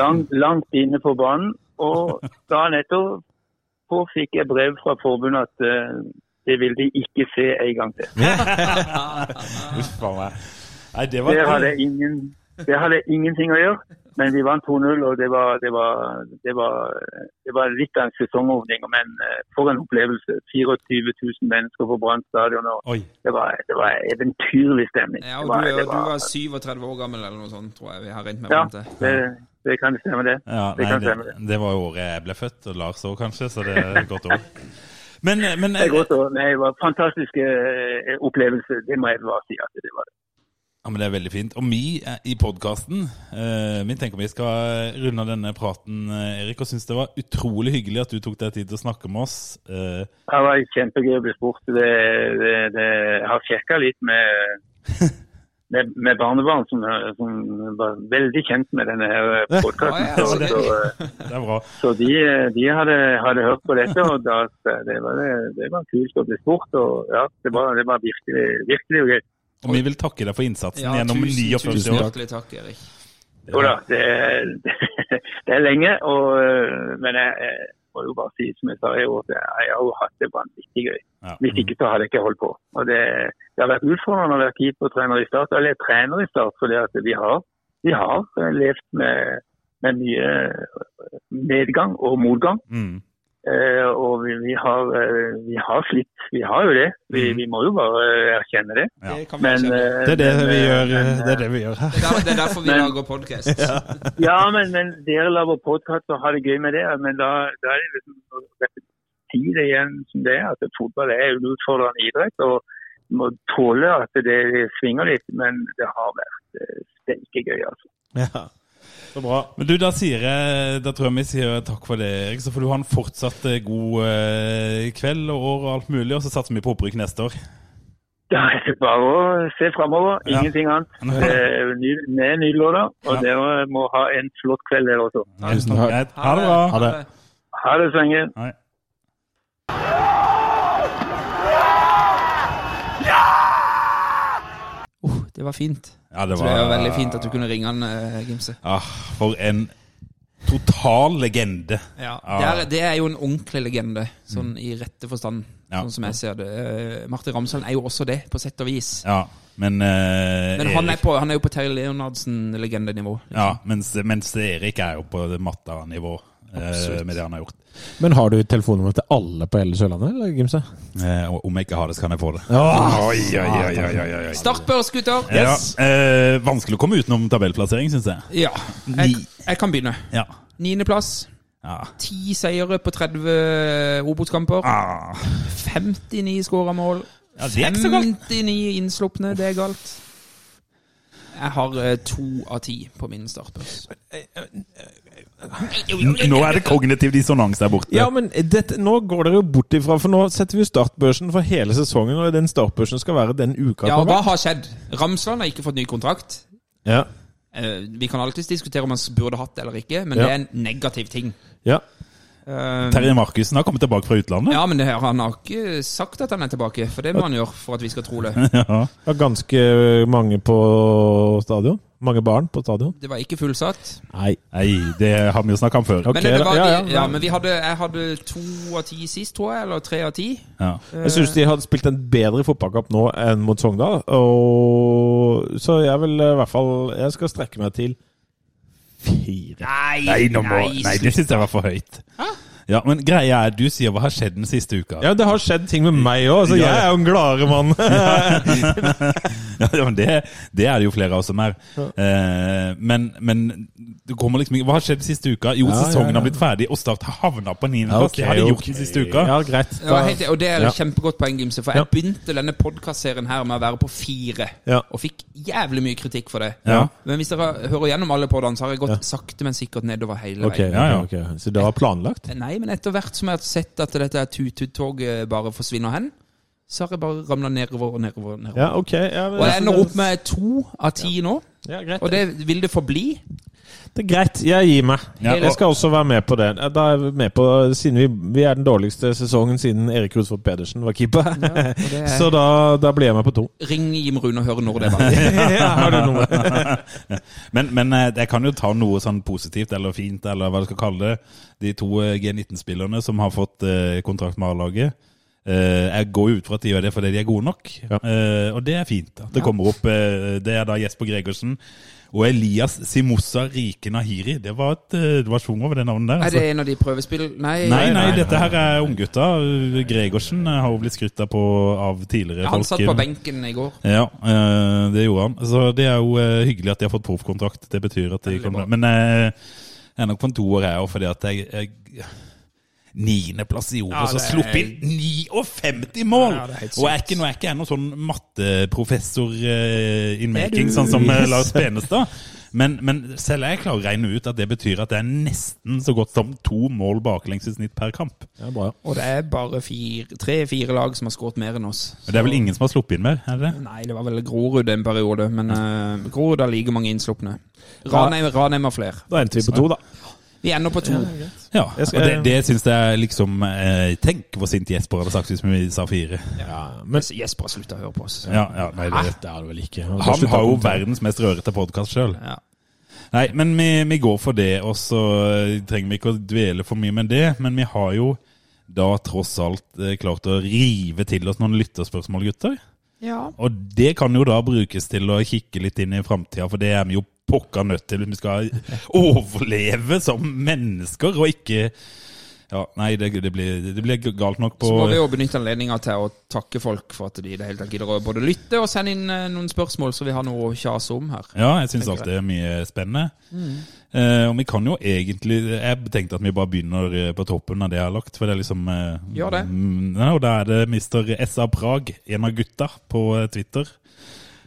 Langt, langt inne på banen. Og dagen etterpå fikk jeg brev fra forbundet at uh, det vil de ikke se en gang til. Uff a meg. Nei, det var Det hadde, ingen, det hadde ingenting å gjøre, men vi vant 2-0, og det var, det, var, det, var, det var litt av en sesongovning. Men eh, for en opplevelse. 24 000 mennesker på Brann stadion. Det var, det var eventyrlig stemning. Ja, og du, det du var- var 37 år gammel eller noe sånt, tror jeg vi har rent med Ja, det. det, kan stemme, det. Ja, det nei, kan stemme, det. det var jo året jeg ble født, og Lars òg kanskje, så det er et godt år. Men, men Det er godt nei, det var en fantastisk eh, opplevelse, det må jeg bare si. at det var det. Ja, men Det er veldig fint. Og vi i podkasten eh, Vi tenker vi skal runde denne praten, eh, Erik, og syns det var utrolig hyggelig at du tok deg tid til å snakke med oss. Eh, Det var kjempegøy å bli spurt. Det, det, det, jeg har sjekka litt med, med, med barnebarn som, som var veldig kjent med denne podkasten. Ja, så, det- så, så de, de hadde, hadde hørt på dette, og da, det, var, det var kult å bli spurt. og ja, Det var, det var virkelig, virkelig gøy. Og vi vil takke deg for innsatsen Ja, gjennom tusen, 49 tusen år. hjertelig takk, Erik. Jo da, det, er- det er lenge, og, øh, men jeg, jeg- må jo bare si som jeg sa i år, at jeg har jo hatt det vanvittig gøy. Ja. Hvis ikke så hadde jeg ikke holdt på. Og det, det har vært utfordrende å være keepertrener i start, eller trener i start, fordi at vi har, vi har eh, levd med, med mye medgang og motgang. Mm. Eh, og vi, vi, har, eh, vi har slitt. Vi har jo det. Vi, Mm. vi må jo bare eh, erkjenne det. Ja. Det Men, eh, Det er det men, vi eh, gjør, men, det er det vi gjør her. Det er det er derfor vi Men- lager podkast. Ja, men, men dere lager podkast og har det gøy med det. Men da, da er det liksom tid igjen som det er. At fotball er en utfordrende idrett. og du må tåle at det svinger litt, men det har vært eh, steike gøy, altså. Ja. Så bra. Men du, da sier jeg Da tror jeg vi sier takk for det, Erik. Så får du ha en fortsatt eh, god eh, kveld og år og alt mulig, og så satser vi på opprykk neste år. Da er det bare å se framover. Ja. Ingenting annet. Eh, ny- nylåter. Og Ja. dere må ha en flott kveld, dere også. Tusen takk. Ha det bra. Ha det. Ha det, Svenge. Hei. Uh, det var fint. Ja, det Så det er jo veldig fint at du kunne ringe han, eh, Gimse. Ah, for en total legende. Ja, Ja. det, er, det er jo en ordentlig legende, sånn i rette forstand. Ja. Sånn som jeg ser det. Eh, Martin Ramsland er jo også det, på sett og vis. Ja, men uh, Men han er, på, han er jo på Terje Leonardsen-legendenivå. ja, mens, mens Erik er jo på det matta-nivå Absolutt. med det han har gjort. Men har du telefonnummer til alle på hele Sørlandet, eller, Gimse? Eh, om jeg ikke har det, så kan jeg få det. Åh, Oi, oi, oi. Startbørs, gutter! Ja, eh, vanskelig å komme utenom tabellplassering, syns jeg. Ja. Jeg, jeg kan begynne. Ja. Niendeplass. Ja. Ti seire på 30 Obos-kamper. Ah. 59 skåra mål. Ja, det er ikke så galt. 59 innslupne, det er galt. Jeg har eh, to av ti på min startbørs. Nå er det kognitiv dissonans der borte. Ja, men dette, nå går dere jo bort ifra, for nå setter vi jo startbørsen for hele sesongen, og den startbørsen skal være den uka Ja, hva har skjedd? Ramsland har ikke fått ny kontrakt. Ja. Eh, Vi kan alltids diskutere om han burde hatt det eller ikke, men Ja. det er en negativ ting. ja. Eh, Terje Markussen har kommet tilbake fra utlandet. Ja, men det her, han har ikke sagt at han er tilbake, for det må han gjøre for at vi skal tro det. Ja. Ganske mange på stadion. Mange barn på stadion. Det var ikke fullsatt. Nei. Nei, det har vi jo snakka om før. Okay, Men, var, Ja, ja, ja, men vi hadde, jeg hadde to av ti sist, tror jeg, eller tre av ti. Ja. Jeg syns de hadde spilt en bedre fotballkamp nå enn mot Sogndal. Og, så jeg vil i hvert fall Jeg skal strekke meg til fire. Nei, Nei, Nei må, nei, det syns jeg var for høyt. Ja, Men greia er, du sier hva har skjedd den siste uka? Ja, det har skjedd ting med meg òg. Ja, jeg er jo en gladere mann. Ja, men det, det er det jo flere av oss som er. Eh, men, men det kommer liksom ikke Hva har skjedd den siste uka? Jo, Ja, ja, sesongen ja. har blitt ferdig, og Start har havna på niendeplass. Okay, det har de gjort okay. den siste uka. Ja, greit. Ja, helt, og det er Ja. et kjempegodt poeng, Gimse. For Ja. jeg begynte denne podkastserien her med å være på fire. Ja. Og fikk jævlig mye kritikk for det. Ja. Men hvis dere hører gjennom alle podene, så har jeg gått sakte, men sikkert nedover hele okay, veien. Ja, ja. Så det var planlagt? Nei, men etter hvert som jeg har sett at dette tut-tut-toget bare forsvinner hen, så har jeg bare ramla nedover og nedover. og nedover. Ja, okay. Ja, Og jeg ender opp med to av ti nå, ja, greit. og det vil det forbli. Det er greit, jeg gir meg. Ja, jeg skal også være med på det. Da er vi med på, Siden vi, vi er den dårligste sesongen siden Erik Rudsvold Pedersen var keeper. Ja, er- Så da, da blir jeg med på to. Ring Jim Rune og hør når det var. ja, har du noe? Men, men eh, jeg kan jo ta noe sånn positivt eller fint, eller hva du skal kalle det. De to eh, G19-spillerne som har fått eh, kontrakt med A-laget. Uh, jeg går jo ut fra at de gjør det fordi de er gode nok, Ja. uh, og det er fint. At det kommer opp uh, Det er da Jesper Gregersen og Elias Simosa Rike Nahiri. Det var et eh, det var over det navnet der. Er altså. det en av de prøvespill... Nei, Nei, nei, nei, dette her er unggutta. Gregersen eh, har jo blitt skrytta på av tidligere han satt på benken i går. Ja, eh, det gjorde han. Så det er jo hyggelig at de har fått proffkontrakt. Det betyr at de kommer. Men jeg er nok på en toer, jeg òg, fordi at jeg, jeg Niendeplass i Ja, og det sluppet inn 59 mål! Ja, det er og jeg er ikke, nå er ikke jeg noen sånn matteprofessor uh, in making, sånn som uh, Lars Benestad. Men, men selv jeg klarer å regne ut at det betyr at det er nesten så godt som to mål baklengs i snitt per kamp. Ja, bra. Og det er bare tre-fire lag som har skåret mer enn oss. Så. Det er vel ingen som har sluppet inn mer? er det det? Nei, det var vel Grorud en periode, men uh, Grorud har like mange innslupne. Ranheim, Ranheim har flere. Da endte vi på to, da. Vi ender på to. Ja, skal- og det, det syns jeg liksom eh, Tenk hvor sint Jesper hadde sagt hvis vi sa fire. Ja, men Jesper har slutta å høre på oss. Ja, ja, nei, det, det er det vel ikke. han har jo verdens mest rørete podkast sjøl. Ja. Nei, men vi, vi går for det, og så eh, trenger vi ikke å dvele for mye med det. Men vi har jo da tross alt eh, klart å rive til oss noen lytterspørsmål, gutter. Ja. Og det kan jo da brukes til å kikke litt inn i framtida, for det er vi jo pokker nødt til. Vi skal overleve som mennesker, og ikke Ja, nei, det, det, blir, det blir galt nok på Så må vi jo benytte anledninga til å takke folk for at de i det hele tatt gidder å både lytte og sende inn eh, noen spørsmål, så vi har noe å kjase om her. Ja, jeg syns alt det er mye spennende. Eh, og vi kan jo egentlig Jeg tenkte at vi bare begynner eh, på toppen av det jeg har lagt. For det er liksom eh, Gjør det. mm, Ja, og da er det Mr. SA Prag, en av gutta på eh, Twitter.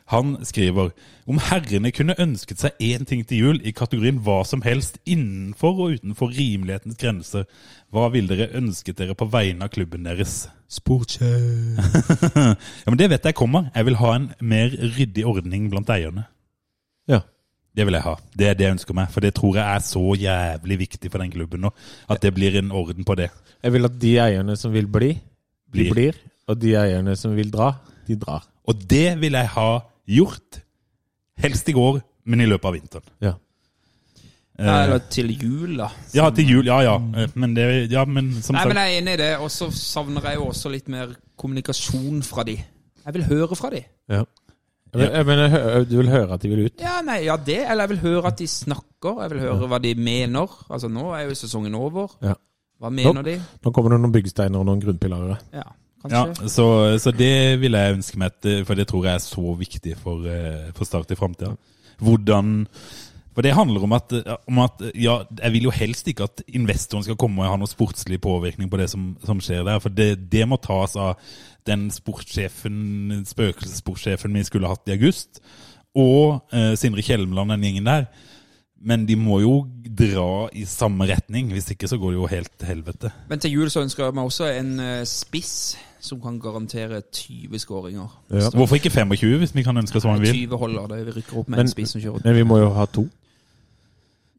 Han skriver om herrene kunne ønsket seg én ting til jul i kategorien hva som helst innenfor og utenfor rimelighetens grenser, hva ville dere ønsket dere på vegne av klubben deres? ja, men Det vet jeg kommer. Jeg vil ha en mer ryddig ordning blant eierne. Ja. Det vil jeg ha. Det er det jeg ønsker meg. For det tror jeg er så jævlig viktig for den klubben nå. At det blir en orden på det. Jeg vil at de eierne som vil bli, de Blir. blir. Og de eierne som vil dra, de drar. Og det vil jeg ha gjort. Helst i går, men i løpet av vinteren. Ja. Ja, eller til jul, da. Ja, til jul. Ja, ja. Eh, Men, det, ja, men som Nei, sagt men jeg er enig i det, og så savner jeg jo også litt mer kommunikasjon fra de. Jeg vil høre fra de. ja. Jeg, jeg mener, du vil høre at de vil ut? Ja, nei, ja det, eller jeg vil høre at de snakker. Jeg vil høre hva de mener. Altså, nå er jo sesongen over. Ja. Hva mener de? Nå kommer det noen byggesteiner og noen grunnpilarer. Ja, Ja, så, så det vil jeg ønske meg, for det tror jeg er så viktig for, eh, for Start i framtida. Hvordan For det handler om at, om at ja, jeg vil jo helst ikke at investoren skal komme og ha noe sportslig påvirkning på det som, som skjer der. For det, det må tas av den sportssjefen, spøkelsessportssjefen vi skulle hatt i august, og eh, Sindre Kjelmeland, den gjengen der. Men de må jo dra i samme retning, hvis ikke så går det jo helt til helvete. Men til jul så ønsker jeg meg også en eh, spiss som kan garantere 20 skåringer. Ja. Hvorfor ikke 25, hvis vi kan ønske oss hva vi vil? 20 holder det. Vi rykker opp med Men- en spiss som kjører. Men vi må jo ha to.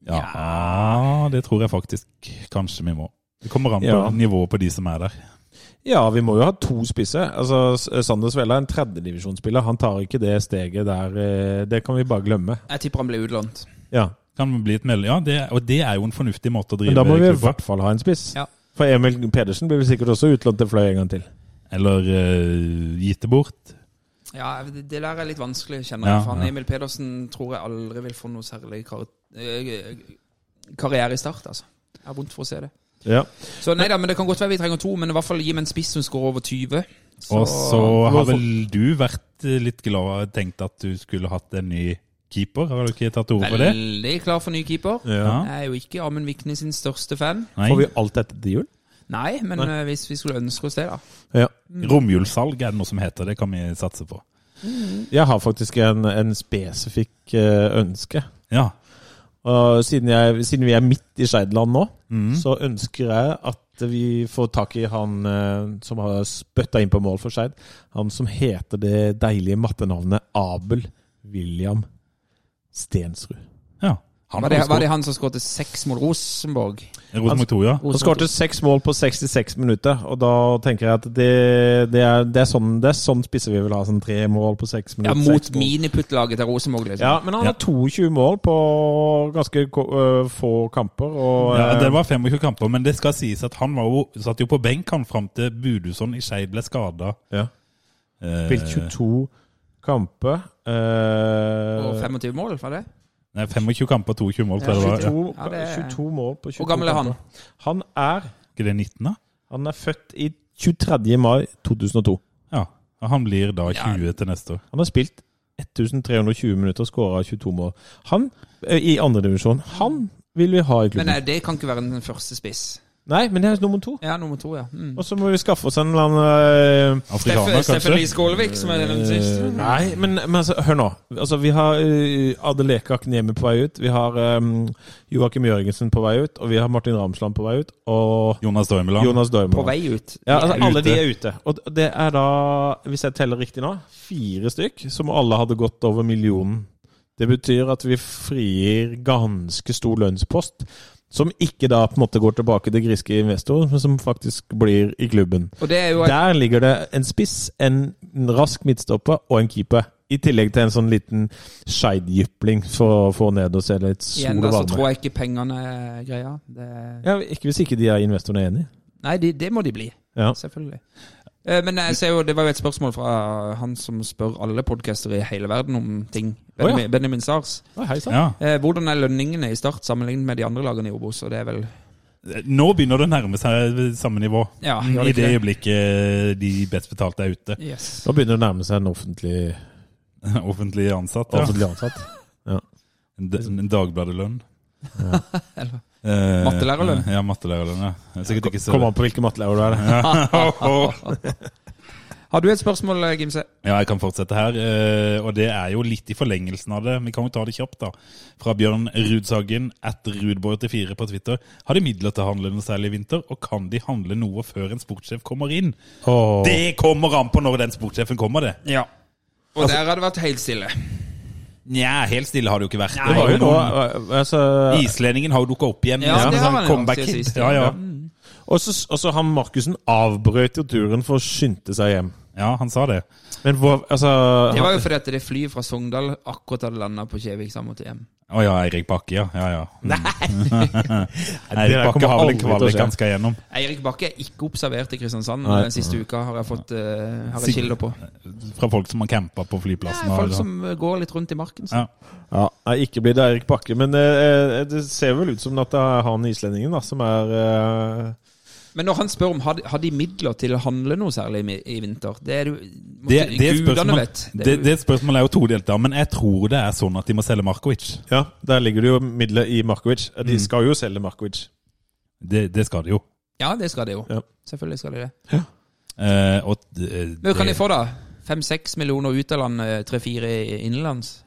Ja, det tror jeg faktisk kanskje vi må. Det kommer an på Ja. nivået på de som er der. Ja, vi må jo ha to spisser. Altså, Sander Svella er en tredjedivisjonsspiller. Han tar ikke det steget der. eh, Det kan vi bare glemme. Jeg tipper han blir utlånt. Ja, Kan bli et ja, det, og det er jo en fornuftig måte å drive Men da må vi i hvert fall ha en spiss. Ja. For Emil Pedersen blir vel sikkert også utlånt til Fløy en gang til. Eller uh, gitt det bort. Ja, det det der er litt vanskelig, kjenner Ja. For han ja. Emil Pedersen tror jeg aldri vil få noe særlig kar eh, karriere i start, altså. Jeg har vondt for å se det. Ja. Så nei da, men det kan godt være vi trenger to, men i hvert fall gi meg en spiss som skårer over 20. Og så har vel du vært eh, litt glad og tenkt at du skulle hatt en ny keeper? Har du ikke tatt til orde for det? Veldig klar for ny keeper. Ja. Jeg er jo ikke Amund Vikne sin største fan. Nei. Får vi alt dette til jul? Nei, men Nei. hvis vi skulle ønske oss det, da. Ja. Romjulssalg er det noe som heter. Det kan vi satse på. Jeg har faktisk en, en spesifikk eh, ønske. Ja. Og siden, jeg, siden vi er midt i Skeideland nå, mm. så ønsker jeg at vi får tak i han eh, som har spytta inn på mål for Skeid. Han som heter det deilige mattenavnet Abel William Stensrud. ja. Han Var det, var det han som skåret seks mot Rosenborg? Rosenborg 2, ja. Han skåret seks mål på 66 minutter, og da tenker jeg at det, det, er, det, er, sånn, er sånn spisser vi vil ha. Sånn tre mål på seks Ja, mot mål. miniputtlaget til Rosenborg, liksom. Ja, men han har 22 mål på ganske øh, få kamper. Og, Ja, øh, Det var 25 kamper, men det skal sies at han var jo, satt jo på benk han fram til Budusson i Skeid ble skada. ja. Spilt 22 kamper. øh, Og 25 mål, var det? Nei, 25 kamper, 22 mål. Ja. 22, Ja, det er- 22 mål på 22 Hvor gammel er han? kamper. Han er, Ikke det 19, da? han er født i 23. mai 2002. Ja. Og Han blir da Ja. 20 til neste år. Han har spilt 1320 minutter og skåra 22 mål. Han, øh, i andredivisjon, han vil vi ha i Men klubben. nei, det kan ikke være den første spiss. Nei, men det er nummer to. Ja, nummer to, ja. Mm. Og så må vi skaffe oss en eller annen uh, Afrikaner, Steffen Lie kanskje? Skålevik, som er den siste. Uh, Nei, men, men altså, hør nå. Altså, vi har uh, Adeleka Akniemi på vei ut. Vi har um, Joakim Jørgensen på vei ut. Og vi har Martin Ramsland på vei ut. Og Jonas Dormeland. Jonas Dormeland. På vei ut. Ja, altså, alle de er ute. Og det er da, hvis jeg teller riktig nå, fire stykk som alle hadde gått over millionen. Det betyr at vi frigir ganske stor lønnspost. Som ikke da på en måte går tilbake til griske investorer, men som faktisk blir i klubben. Jo Der ligger det en spiss, en rask midtstopper og en keeper. I tillegg til en sånn liten skeidjypling for å få ned og se litt sol Igjen og da, så tror jeg ikke pengene er greia. Det, Ja, ikke hvis ikke de er investorene enig. nei, de, det må de bli. Ja. Selvfølgelig. Eh, Men jeg ser jo, det var jo et spørsmål fra han som spør alle podcaster i hele verden om ting. Å, ja. Benjamin, Benjamin Sars. Oh, hei. Ja. Eh, Hvordan er lønningene i Start sammenlignet med de andre lagene i Obos? Og det er vel Nå begynner det å nærme seg samme nivå. Ja, det I det det? øyeblikket de best betalte er ute. Yes. Nå begynner det å nærme seg en offentlig, Offentlig ansatt. Ja. offentlig ansatt. En, d- en Dagbladet-lønn. Eller- Eh, Mattelærerlønn? Ja, mattelærerlønn. Ja. Er Sikkert ikke så Kommer an på hvilken mattelærer du er. Har du et spørsmål, eh, Gimse? Ja, jeg kan fortsette her. eh, Og det er jo litt i forlengelsen av det. Vi kan jo ta det kjapt, da. Fra Bjørn Rudsagen, at Rudborg84 på Twitter. Har de midler til å handle noe særlig i vinter, og kan de handle noe før en sportssjef kommer inn? Oh. Det kommer an på når den sportssjefen kommer, det. Ja. Og der har det vært helt stille. Nja, helt stille har det jo ikke vært. Nei, det var jo noen... altså, Islendingen har jo dukka opp igjen. Ja, med det sånn har han jo comeback. Ja, ja. Og så og så han Markussen avbrøt jo turen for å skynde seg hjem. ja, han sa det. Men hvor, altså Det var jo fordi at det flyet fra Sogndal akkurat hadde landa på Kjevik sammen måte hjem. Å ja, Eirik Bakke, ja. ja, ja. Mm. det Eirik Bakke har vel en til kvalik han skal gjennom. Eirik Bakke er ikke observert i Kristiansand Nei. den siste uka, har jeg fått uh, har jeg kilder på. Fra folk som har campa på flyplassen. Ja, folk som eh, går litt rundt i marken. Så. Ja. Ja, ikke blir det Eirik Bakke, men uh, det ser vel ut som at det er han islendingen da, som er eh, Men når han spør om har de, har de midler til å handle noe særlig i, i vinter Det er det, Det, det, et Gudene vet. det, det spørsmålet er jo todelt, da, men jeg tror det er sånn at de må selge Markovic. Ja, der ligger det jo midler i Markovic. De Mm. skal jo selge Markovic. Det, det skal de jo. Ja, det skal de jo. Ja. Selvfølgelig skal de det. Eh, og, eh, Men hva kan de få, da? Fem-seks millioner ut av land, tre-fire innenlands?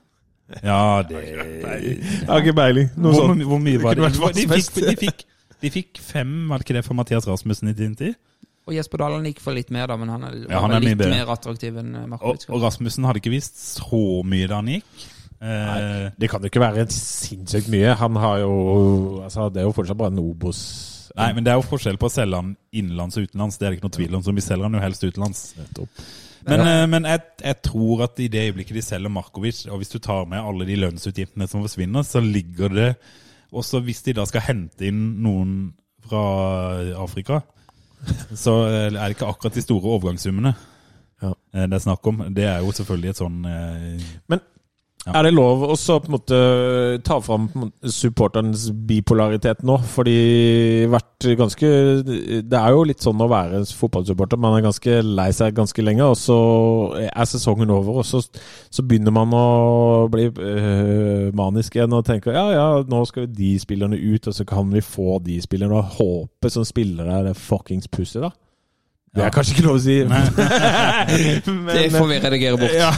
Ja, det Jeg har ikke peiling. Hvor, hvor mye var det? De fikk, de, fikk, de fikk fem, var det ikke det, for Mathias Rasmussen i din tid? Og Jesper Dalen gikk for litt mer, da, men han er, Ja, han er litt mer attraktiv enn Markovic. Og, og Rasmussen hadde ikke visst så mye da han gikk. Nei, Det kan jo ikke være sinnssykt mye. Han har jo altså, Det er jo fortsatt bare en Obos. nei, men det er jo forskjell på å selge han innenlands og utenlands. Det er det ikke noe tvil om, så vi selger han jo helst utenlands. Men, eh, men jeg, jeg tror at i det øyeblikket de selger Markovic, og hvis du tar med alle de lønnsutgiftene som forsvinner, så ligger det Også hvis de da skal hente inn noen fra Afrika, så er det ikke akkurat de store overgangssummene Ja. eh, det er snakk om. Det er jo selvfølgelig et sånn eh, Men Ja. er det lov å ta fram supporterens bipolaritet nå? Fordi vært ganske Det er jo litt sånn å være fotballsupporter. Man er ganske lei seg ganske lenge, og så er sesongen over, og så, så begynner man å bli øh, manisk igjen og tenker ja, ja, nå skal de spillerne ut, og så kan vi få de spillerne, og håpe som spillere er det fuckings pussig, da. Det er kanskje ikke lov å si. Men- Det får vi redigere bort. ja.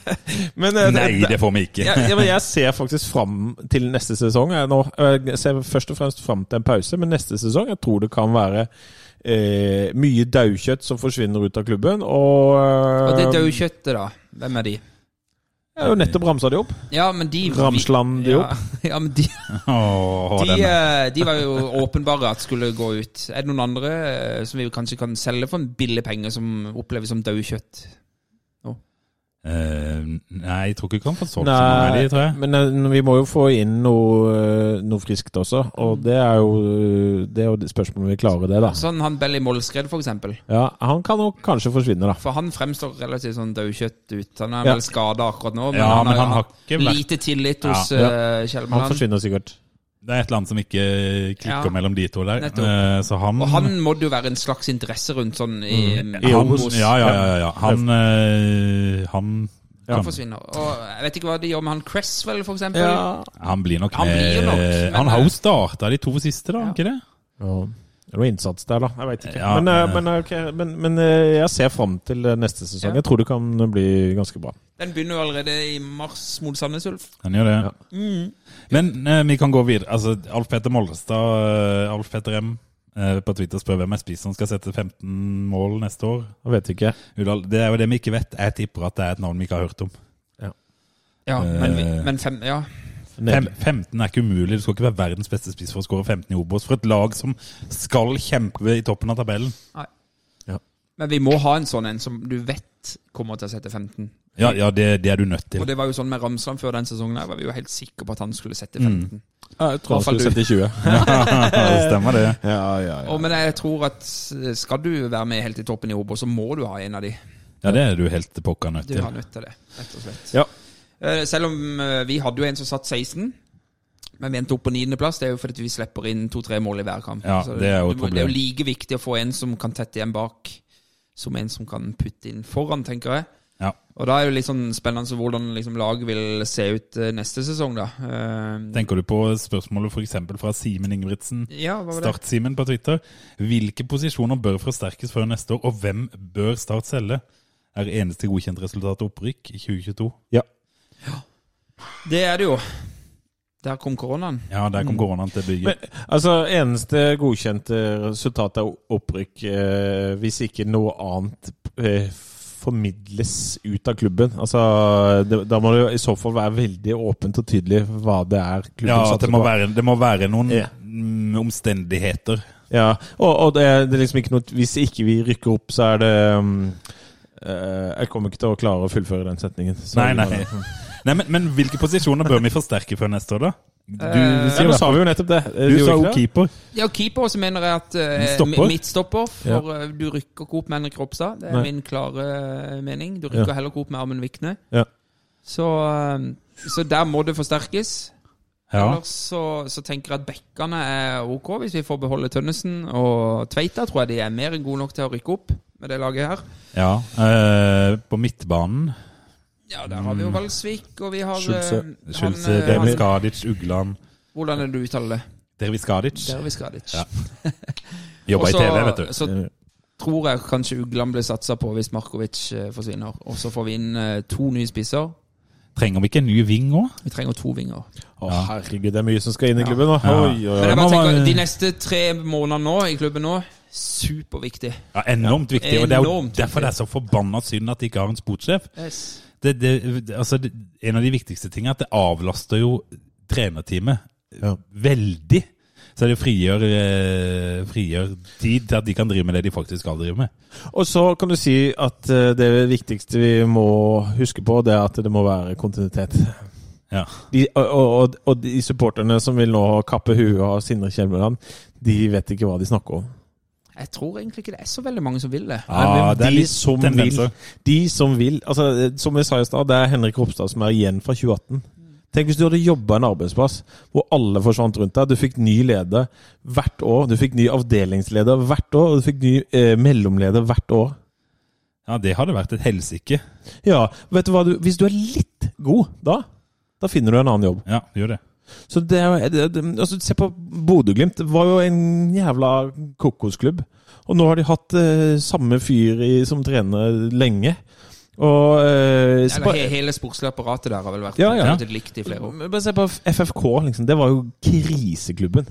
Men, det, Nei, det får vi ikke. men jeg ser faktisk fram til neste sesong. Jeg, nå, jeg ser først og fremst fram til en pause, men neste sesong jeg tror det kan være eh, mye daukjøtt som forsvinner ut av klubben. Og, Og det daukjøttet, da. Hvem er de? Jeg har jo nettopp ramsa de opp. Ja, men de Ramsland de ja, opp. ja, men de, Åh, de, eh, de var jo åpenbare at skulle gå ut. Er det noen andre eh, som vi kanskje kan selge for en billig penge, som oppleves som daukjøtt? Eh, nei, jeg tror ikke vi kan få solgt så mange av de, tror jeg. men eh, vi må jo få inn noe, eh, noe friskt også, og det er jo det er jo spørsmålet om vi klarer det, da. Sånn han Belly Målskred, for eksempel. Ja, Han kan nok kanskje forsvinne, da. For han fremstår relativt sånn daukjøtt ut. Han er Ja. vel skada akkurat nå, men Ja, han men har han har ikke vært lite tillit hos Ja. ja. Han forsvinner sikkert. Det er et land som ikke klikker Ja. mellom de to der. Eh, så han Og han må det jo være en slags interesse rundt sånn i, I han, Obos. ja, ja, ja, ja. Han, eh, han, Han forsvinner. Og jeg vet ikke hva de gjør med han Cresswell, for eksempel. Ja. han blir nok Han blir nok, men- Han har jo starta de to siste, da, Ja. ikke det? Ja. Det er noe innsats der, da. Jeg veit ikke. Ja, men, eh, eh. men, okay, men, men eh, jeg ser fram til eh, neste sesong. Ja. Jeg tror det kan bli ganske bra. Den begynner jo allerede i mars mot Sandnes Ulf. Den gjør det. Ja. Mm. Men eh, vi kan gå videre. Altså, Alf Petter Mollestad, eh, Alf Petter M, eh, på Twitter spør hvem er spiser. som skal sette 15 mål neste år. Jeg vet ikke. Det er jo det vi ikke vet. Jeg tipper at det er et navn vi ikke har hørt om. Ja, men, vi, Eh. men fem Ja. Fem, 15 er ikke umulig. Du skal ikke være verdens beste spiss for å skåre 15 i Obos. For et lag som skal kjempe i toppen av tabellen. Men vi må ha en sånn en som du vet kommer til å sette 15. Ja, ja det, det er du nødt til. Og det var jo sånn med Ramsland før den sesongen. her, var vi jo helt sikre på at han skulle sette 15. Ja, jeg tror han skulle du. sette 20. det stemmer det. Ja, ja, ja. Og, men jeg tror at skal du være med helt i toppen i Obos, så må du ha en av de. Ja, det er du helt pokka pokker nødt Du har nødt til det, rett og slett. Ja. Eh, Selv om eh, vi hadde jo en som satt 16, men vi endte opp på niendeplass. Det er jo fordi vi slipper inn to-tre mål i hver kamp. Ja, det er jo et må- Det er jo like viktig å få en som kan tette igjen bak, som en som kan putte inn foran, tenker jeg. Ja. Og da er det jo litt sånn spennende hvordan liksom laget vil se ut eh, neste sesong, da. Tenker du på spørsmålet f.eks. fra Simen Ingebrigtsen? Ja? Start-Simen på Twitter. Hvilke posisjoner bør forsterkes før neste år, og hvem bør Start selge? Er eneste godkjent resultat opprykk i 2022? ja. Det er det jo. Der kom koronaen. Ja, der kom koronaen til bygget. Men, altså, eneste godkjente resultat er opprykk eh, hvis ikke noe annet eh, formidles ut av klubben. Altså, det, Da må det i så fall være veldig åpent og tydelig hva det er klubben Ja, satser det må på. være, det må være noen Ja. mm, omstendigheter. Ja, og, og det, er- det er liksom ikke noe Hvis ikke vi rykker opp, så er det um, uh, Jeg kommer ikke til å klare å fullføre den setningen. Så Nei, nei. Nei, men, men hvilke posisjoner bør vi forsterke før neste år, da? Du, Eh, Ja, nå sa vi jo nettopp det. Du, du sa jo keeper. Ja, og keeper så mener jeg at uh, midtstopper. For ja. du rykker ikke opp med Henrik Ropstad. Det er Nei. min klare eh, mening. Du rykker Ja. heller ikke opp med Amund Vikne. Ja. Så, eh, så der må det forsterkes. Ja. Ellers så, så tenker jeg at bekkene er ok hvis vi får beholde Tønnesen. Og Tveita tror jeg de er mer enn gode nok til å rykke opp med det laget her. ja. eh, på midtbanen Ja, der har vi jo Valsvik, og vi har Schulze. eh, han, Schulze, eh, Ugland Hvordan er det du uttaler det? Derviskadic. Derviskadic. Ja. Jobba i TV, vet du. Så tror jeg kanskje Ugland blir satsa på hvis Markovic eh, forsvinner. Og så får vi inn to nye spisser. Trenger vi ikke en ny ving òg? Vi trenger to vinger. Å, herregud, det er mye som skal inn i klubben nå. Ja. Oi, oi, Men oi. jeg bare tenker, De neste tre månedene nå i klubben nå, superviktig. Ja, enormt viktig. Og det er jo derfor det er så forbanna synd at de ikke har en sportssjef. Yes. Det, det, altså, det, en av de viktigste tingene er at det avlaster jo trenerteamet Ja. veldig. Så det frigjør, eh, frigjør tid til at de kan drive med det de faktisk skal drive med. Og så kan du si at eh, det viktigste vi må huske på, det er at det må være kontinuitet. Ja. De, og, og, og de supporterne som vil nå kappe huet av Sindre Kjelmeland, de vet ikke hva de snakker om. Jeg tror egentlig ikke det er så veldig mange som vil det. Ja, men det er de litt som tendenser. vil, de som vil altså, Som jeg sa i stad, det er Henrik Ropstad som er igjen fra 2018. Tenk hvis du hadde jobba en arbeidsplass hvor alle forsvant rundt deg. Du fikk ny leder hvert år. Du fikk ny avdelingsleder hvert år, og du fikk ny eh, mellomleder hvert år. Ja, det hadde vært et helsike. Ja, vet du hva du, Hvis du er litt god da, da finner du en annen jobb. Ja, gjør det. Så det det, det, altså Se på Bodø-Glimt. Det var jo en jævla kokosklubb. Og nå har de hatt eh, samme fyr i, som trener lenge. Og eh, Eller he hele sportslige apparatet der har vel vært Ja, ja. likt i flere år. Bare se på FFK. liksom, Det var jo kriseklubben.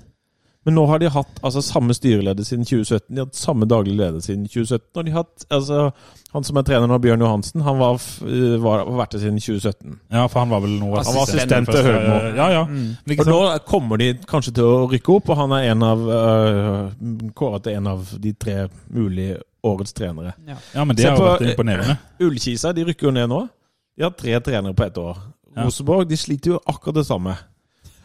Men nå har de hatt altså, samme styreleder siden 2017. De har hatt samme daglig leder siden 2017. Og de har hatt, altså, Han som er trener nå, Bjørn Johansen, han var, øh, var, har vært det siden 2017. Ja, for han var vel noe Han var assistent til. Høgmo. Ja, ja. Mm. Og nå kommer de kanskje til å rykke opp, og han er en av uh, kåret til en av de tre mulige årets trenere. Ja, men det er har jo vært imponerende. Ullkisa de rykker jo ned nå. De har tre trenere på ett år. Ja. Rosenborg de sliter jo akkurat det samme.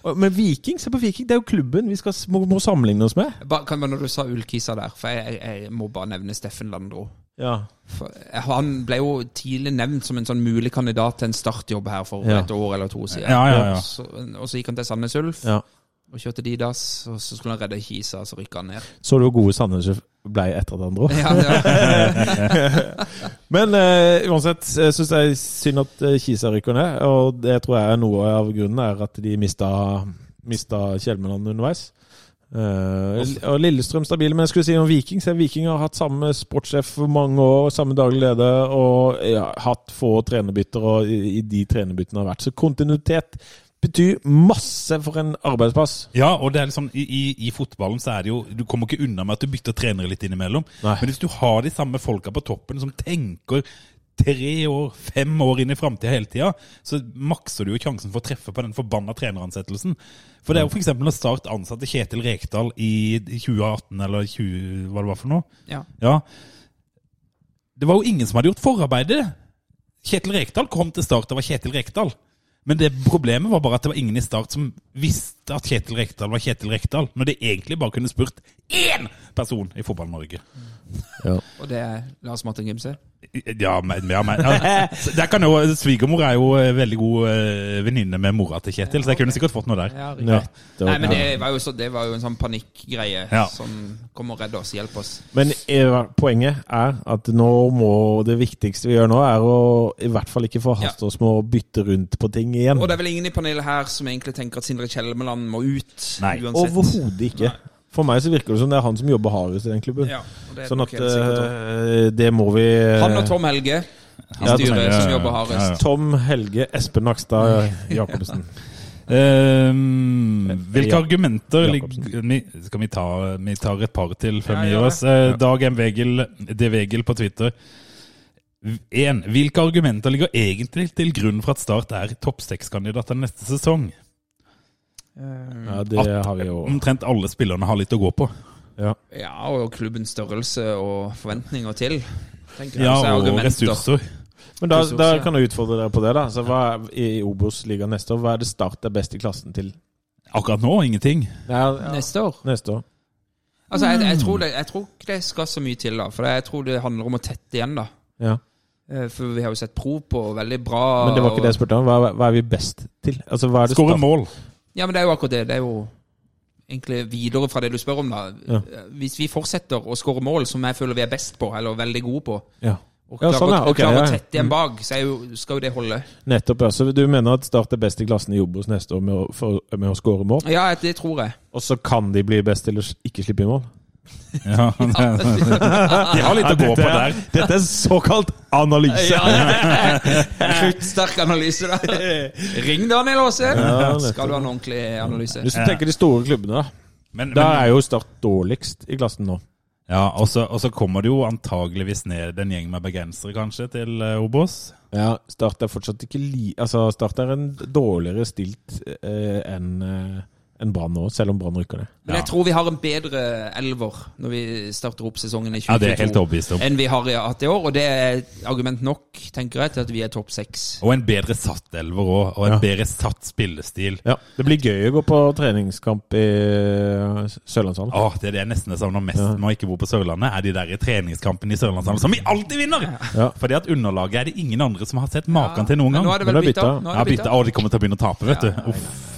Og- Men Viking, se på Viking, det er jo klubben vi skal, må, må sammenligne oss med. Bare, kan, når du sa Ullkisa der, for jeg, jeg, jeg må bare nevne Steffen Landro. Ja. For, eh, han ble jo tidlig nevnt som en sånn mulig kandidat til en startjobb her for Ja. et år eller to siden. Ja, ja, ja. Så, og så gikk han til Sandnes Ulf ja. Og kjørte Didas, og så skulle han redde Kisa, og så rykka han ned. Så du hvor gode Sandnes ble etter at han dro? Ja, ja. Men uh, uansett, jeg syns er synd at eh, Kisa rykker ned. Og det tror jeg er noe av grunnen er at de mista, mista Kjelmeland underveis. Uh, og Lillestrøm stabile. Men jeg skulle si om Viking. Så Viking har hatt samme sportssjef for mange år, samme daglig leder, og ja, hatt få trenerbytter, og i, i de trenerbyttene har vært. Så kontinuitet betyr masse for en arbeidsplass. Ja, og det er liksom, i, i, I fotballen så er det jo Du kommer ikke unna med at du bytter trenere litt innimellom. Nei. Men hvis du har de samme folka på toppen som tenker tre år, fem år inn i framtida hele tida, så makser du jo sjansen for å treffe på den forbanna treneransettelsen. For det er jo f.eks. når Start ansatte Kjetil Rekdal i 2018, eller 20, hva det var for noe. ja. Ja. Det var jo ingen som hadde gjort forarbeidet. Kjetil Rekdal kom til Start og var Kjetil Rekdal. Men det problemet var bare at det var ingen i Start som visste at Kjetil Rekdal var Kjetil Rekdal, når de egentlig bare kunne spurt én person i Fotball-Norge. Og det er Lars Martin Gimse. Ja, men, ja, men ja. Der kan jo, Svigermor er jo eh, veldig god eh, venninne med mora til Kjetil, så jeg kunne sikkert fått noe der. Ja, Ja, Nei, men det var, jo så, det var jo en sånn panikkgreie Ja. som kom og redde oss, hjelpe oss. Men eh, poenget er at nå må det viktigste vi gjør nå, er å i hvert fall ikke forhaste oss med å bytte rundt på ting igjen. Og det er vel ingen i panelet her som egentlig tenker at Sindre Kjelmeland må ut, Nei. uansett. Overhodet ikke. For meg så virker det som det er han som jobber hardest i den klubben. Ja, det Sånn at eh, det må vi Han og Tom Helge i Ja, styret som jobber hardest. ja. Tom Helge Espen Nakstad Jacobsen. Ehm, hvilke argumenter ligger Skal vi ta Vi tar et par til før vi gir oss. Eh, Dag M. Vegel, D. Vegel på Twitter. En, Hvilke argumenter ligger egentlig til grunn for at Start er topp seks-kandidater neste sesong? Ja, det har vi jo. Omtrent alle spillerne har litt å gå på. Ja. Ja, og klubbens størrelse og forventninger til. jeg. Ja, og ressurser. Men da, Ressurser, da kan jeg utfordre dere på det. da Så hva er, I Obos-ligaen neste år, hva er det Start er best i klassen til? Akkurat nå ingenting. Ja, Neste år. neste år. Altså, jeg, jeg, tror det, jeg tror ikke det skal så mye til, da. For jeg tror det handler om å tette igjen, da. Ja. Eh, For vi har jo sett pro på veldig bra Men det var ikke det jeg spurte om. Hva, hva er vi best til? Altså, hva er det Skåre mål. Ja, men det er jo akkurat det. Det er jo egentlig videre fra det du spør om, da. Ja. Hvis vi fortsetter å skåre mål, som jeg føler vi er best på, eller veldig gode på, Ja. og Ja, klarer, sånn, ja. å- og Ok, klarer å tette igjen bak, så jo, skal jo det holde. Nettopp. ja. Så du mener at Start er best i klassen i Obos neste år med å, for, med å skåre mål? Ja, det tror jeg. Og så kan de bli best til å ikke slippe inn mål? Ja, de har litt å gå på der. Dette er såkalt analyse! Sluttsterk analyse, da. Ring Daniel Aase! Skal du ha en ordentlig analyse. Hvis du tenker de store klubbene, da. Men, Da er jo Start dårligst i klassen nå. ja, og så og så kommer det jo antageligvis ned en gjeng med bergensere, kanskje, til eh, Obos. Ja, Start er fortsatt ikke li... Altså, Start er en dårligere stilt eh, enn eh, enn Brann nå, selv om Brann rykker ned. Men jeg tror vi har en bedre elver når vi starter opp sesongen i Ja, det er helt 2022 ja, om. enn vi har hatt i år, og det er argument nok, tenker jeg, til at vi er topp seks. Og en bedre satt elver òg, og en Ja. bedre satt spillestil. Ja, Det blir gøy å gå på treningskamp i eh, Sørlandshallen. Åh, det er det jeg nesten savner mest med jeg ikke bor på Sørlandet, er de der treningskampene i Sørlandshallen som vi alltid vinner! Ja. Fordi at underlaget er det ingen andre som har sett maken til noen Men gang. nå er det Men vel bytta? Nå Ja, er det bytta. Å, de kommer til å begynne å tape, vet du. Uff.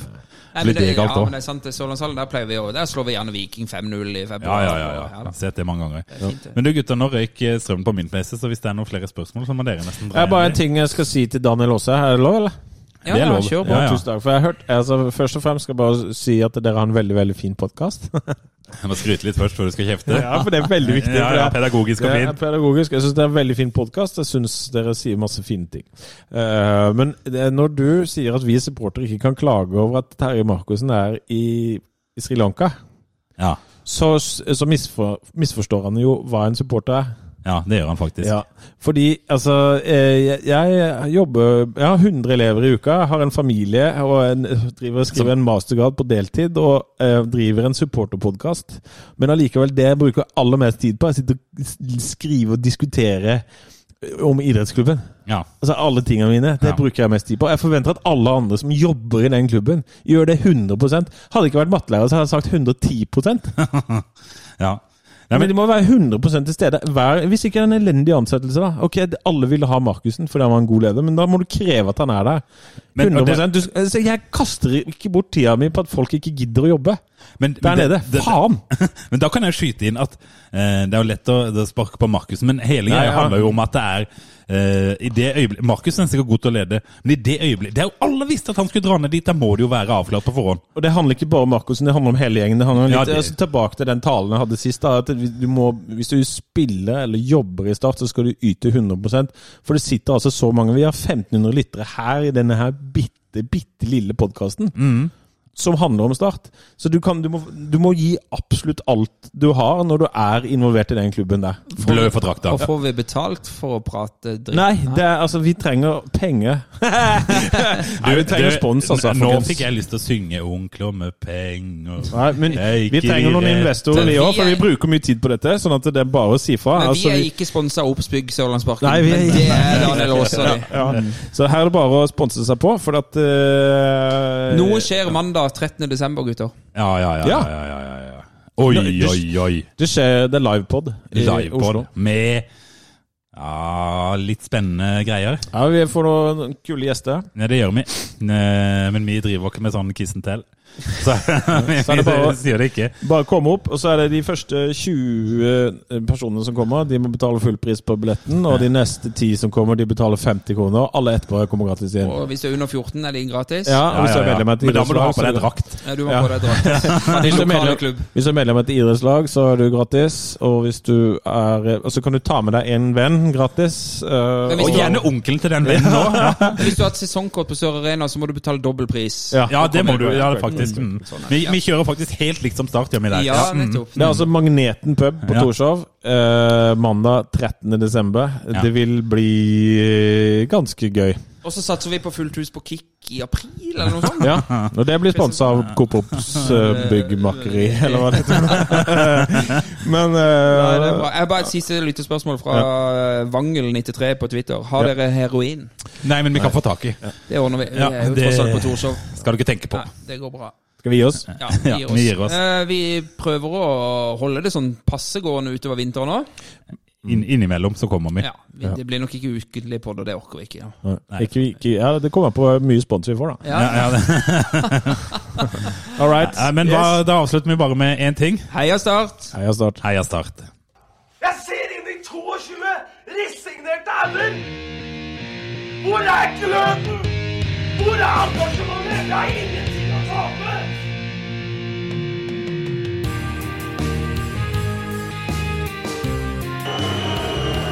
Nei, blir det, ja, men det er sant, Sørlandshallen, der pleier vi å Der slår vi gjerne Viking 5-0 i februar. ja, ja. ja. ja. Sett det mange ganger. Det fint, det. Men du gutter, nå røyk eh, strømmen på min PC, så hvis det er noen flere spørsmål, så må dere nesten Det er bare en ting jeg skal si til Daniel også. Er det lov, eller? Ja, Det er ja, lov. kjør på. Ja, ja. Tusen takk. For jeg har hørt altså, Først og fremst skal jeg bare si at dere har en veldig veldig fin podkast. Jeg må skryte litt først før du skal kjefte. ja, for det er veldig viktig. Ja, ja, pedagogisk og fint. Ja, pedagogisk. Jeg syns det er en veldig fin podkast. Jeg syns dere sier masse fine ting. Eh, men det, når du sier at vi supportere ikke kan klage over at Terje Markussen er i, i Sri Lanka, Ja. så, så misfor, misforstår han jo hva en supporter er. Ja, det gjør han faktisk. Ja, fordi altså eh, jeg, jeg jobber Jeg har 100 elever i uka, jeg har en familie og en, driver og skriver en mastergrad på deltid og eh, driver en supporterpodkast. Men allikevel, det jeg bruker aller mest tid på, er å sitte og skriver skrive og diskutere om idrettsklubben. Ja. Altså Alle tingene mine. Det Ja. bruker jeg mest tid på. Jeg forventer at alle andre som jobber i den klubben, gjør det 100 Hadde det ikke vært mattelærer, så hadde jeg sagt 110% ja. Nei, men de må være 100 til stede. Hver, hvis ikke det er en elendig ansettelse, da. Ok, alle ville ha Markussen fordi han var en god leder, men da må du kreve at han er der. Men- og 100 du, altså, Jeg kaster ikke bort tida mi på at folk ikke gidder å jobbe Men, der nede. det- Faen! Men da kan jeg skyte inn at eh, det er jo lett å, å sparke på Markussen, men hele greia handler jo om at det er eh, i det øyeblikk Markus er sikkert god til å lede, men i det øyeblikk Det er jo alle visste at han skulle dra ned dit, da må det jo være avklart på forhånd. Og det handler ikke bare om Markussen, det handler om hele gjengen. Det handler om Ja, litt, det- altså, Tilbake til den talen jeg hadde sist. da, at du må, Hvis du spiller eller jobber i Start, så skal du yte 100% For det sitter altså så mange Vi har 1500 lyttere her i denne her bitte, bitte lille podkasten. Som handler om Start. Så du, kan, du, må, du må gi absolutt alt du har når du er involvert i den klubben der. Blø for drakta. Og får vi betalt for å prate dritt? Nei, det er, altså, vi trenger penger. Nei, vi trenger spons, altså. Nå fikk jeg lyst til å synge 'Onkler med penger'. Nei, men vi trenger noen investorer, vi òg, for vi bruker mye tid på dette. Sånn at det er bare å si fra. Men Altså, vi er ikke sponsa av Obsbygg Sørlandsparken. Nei, vi er men ikke- det er Daniel Aasali. ja. Så her er det bare å sponse seg på, for at uh, Noe skjer mandag 13. desember, gutter. Ja, ja, ja. Ja. ja, ja, ja, ja. Oi, oi, oi. Det skjer, det er livepod i Livepod Oslo. med ja, litt spennende greier. Ja, vi får noen kule gjester. Ja, det gjør vi. Men vi driver ikke med sånn kissen tell. Så vi, Så er det bare- sier det ikke. Bare komme opp, og så er det de første 20 personene som kommer. De må betale full pris på billetten, og de neste 10 som kommer, de betaler 50 kroner. Alle etterpå kommer gratis inn. Og hvis du er under 14, er det gratis. Ja, og hvis ja. medlem av Men da må du ha på deg drakt. Ja, du må Ja. på deg drakt. Hvis du er medlem- Hvis du er medlem av et idrettslag, så er du gratis. Og hvis du er Og så kan du ta med deg en venn gratis. eh, Og gjerne onkelen til den vennen òg. Ja. Hvis du har et sesongkort på Sør Arena, så må du betale dobbel pris. Ja. ja, det må du. Ja, Mm. Faktisk. Mm. Vi, vi kjører faktisk helt likt som start, gjør vi der. Ja, Mm. Det er altså Magneten pub på Ja. Torshov. Eh, mandag 13. desember. Ja. Det vil bli ganske gøy. Og så satser vi på fullt hus på Kick i april, eller noe sånt. Ja, og det blir sponsa av Coop Ops uh, byggmakeri, eller hva det heter. Men Nei, det er eh, bra. Jeg bare et siste lyttespørsmål fra Vangel93 på Twitter. Har Ja. dere heroin? Nei, men vi kan få tak i. Det ordner vi. Vi Ja, er jo det- tross alt på Torshov. Skal du ikke tenke på. Nei, det går bra. skal vi gi oss? Ja, vi Ja, gir vi oss. gir oss. Eh, vi prøver å holde det sånn passegående utover vinteren òg. Inn, innimellom så kommer vi. Ja, vi, det blir nok ikke ukentlig på det, det orker vi ikke. Ja. Nei. Ikke, ikke, ja, det kommer an på hvor mye spons vi får, da. Ja. Ja, ja, det. All right. Ja, men hva, da avslutter vi bare med én ting. Heia Start! Heia Start. Heia Start. Jeg ser inn i 22 resignerte ender! Hvor er gløden? Hvor er engasjementet? Det er ingenting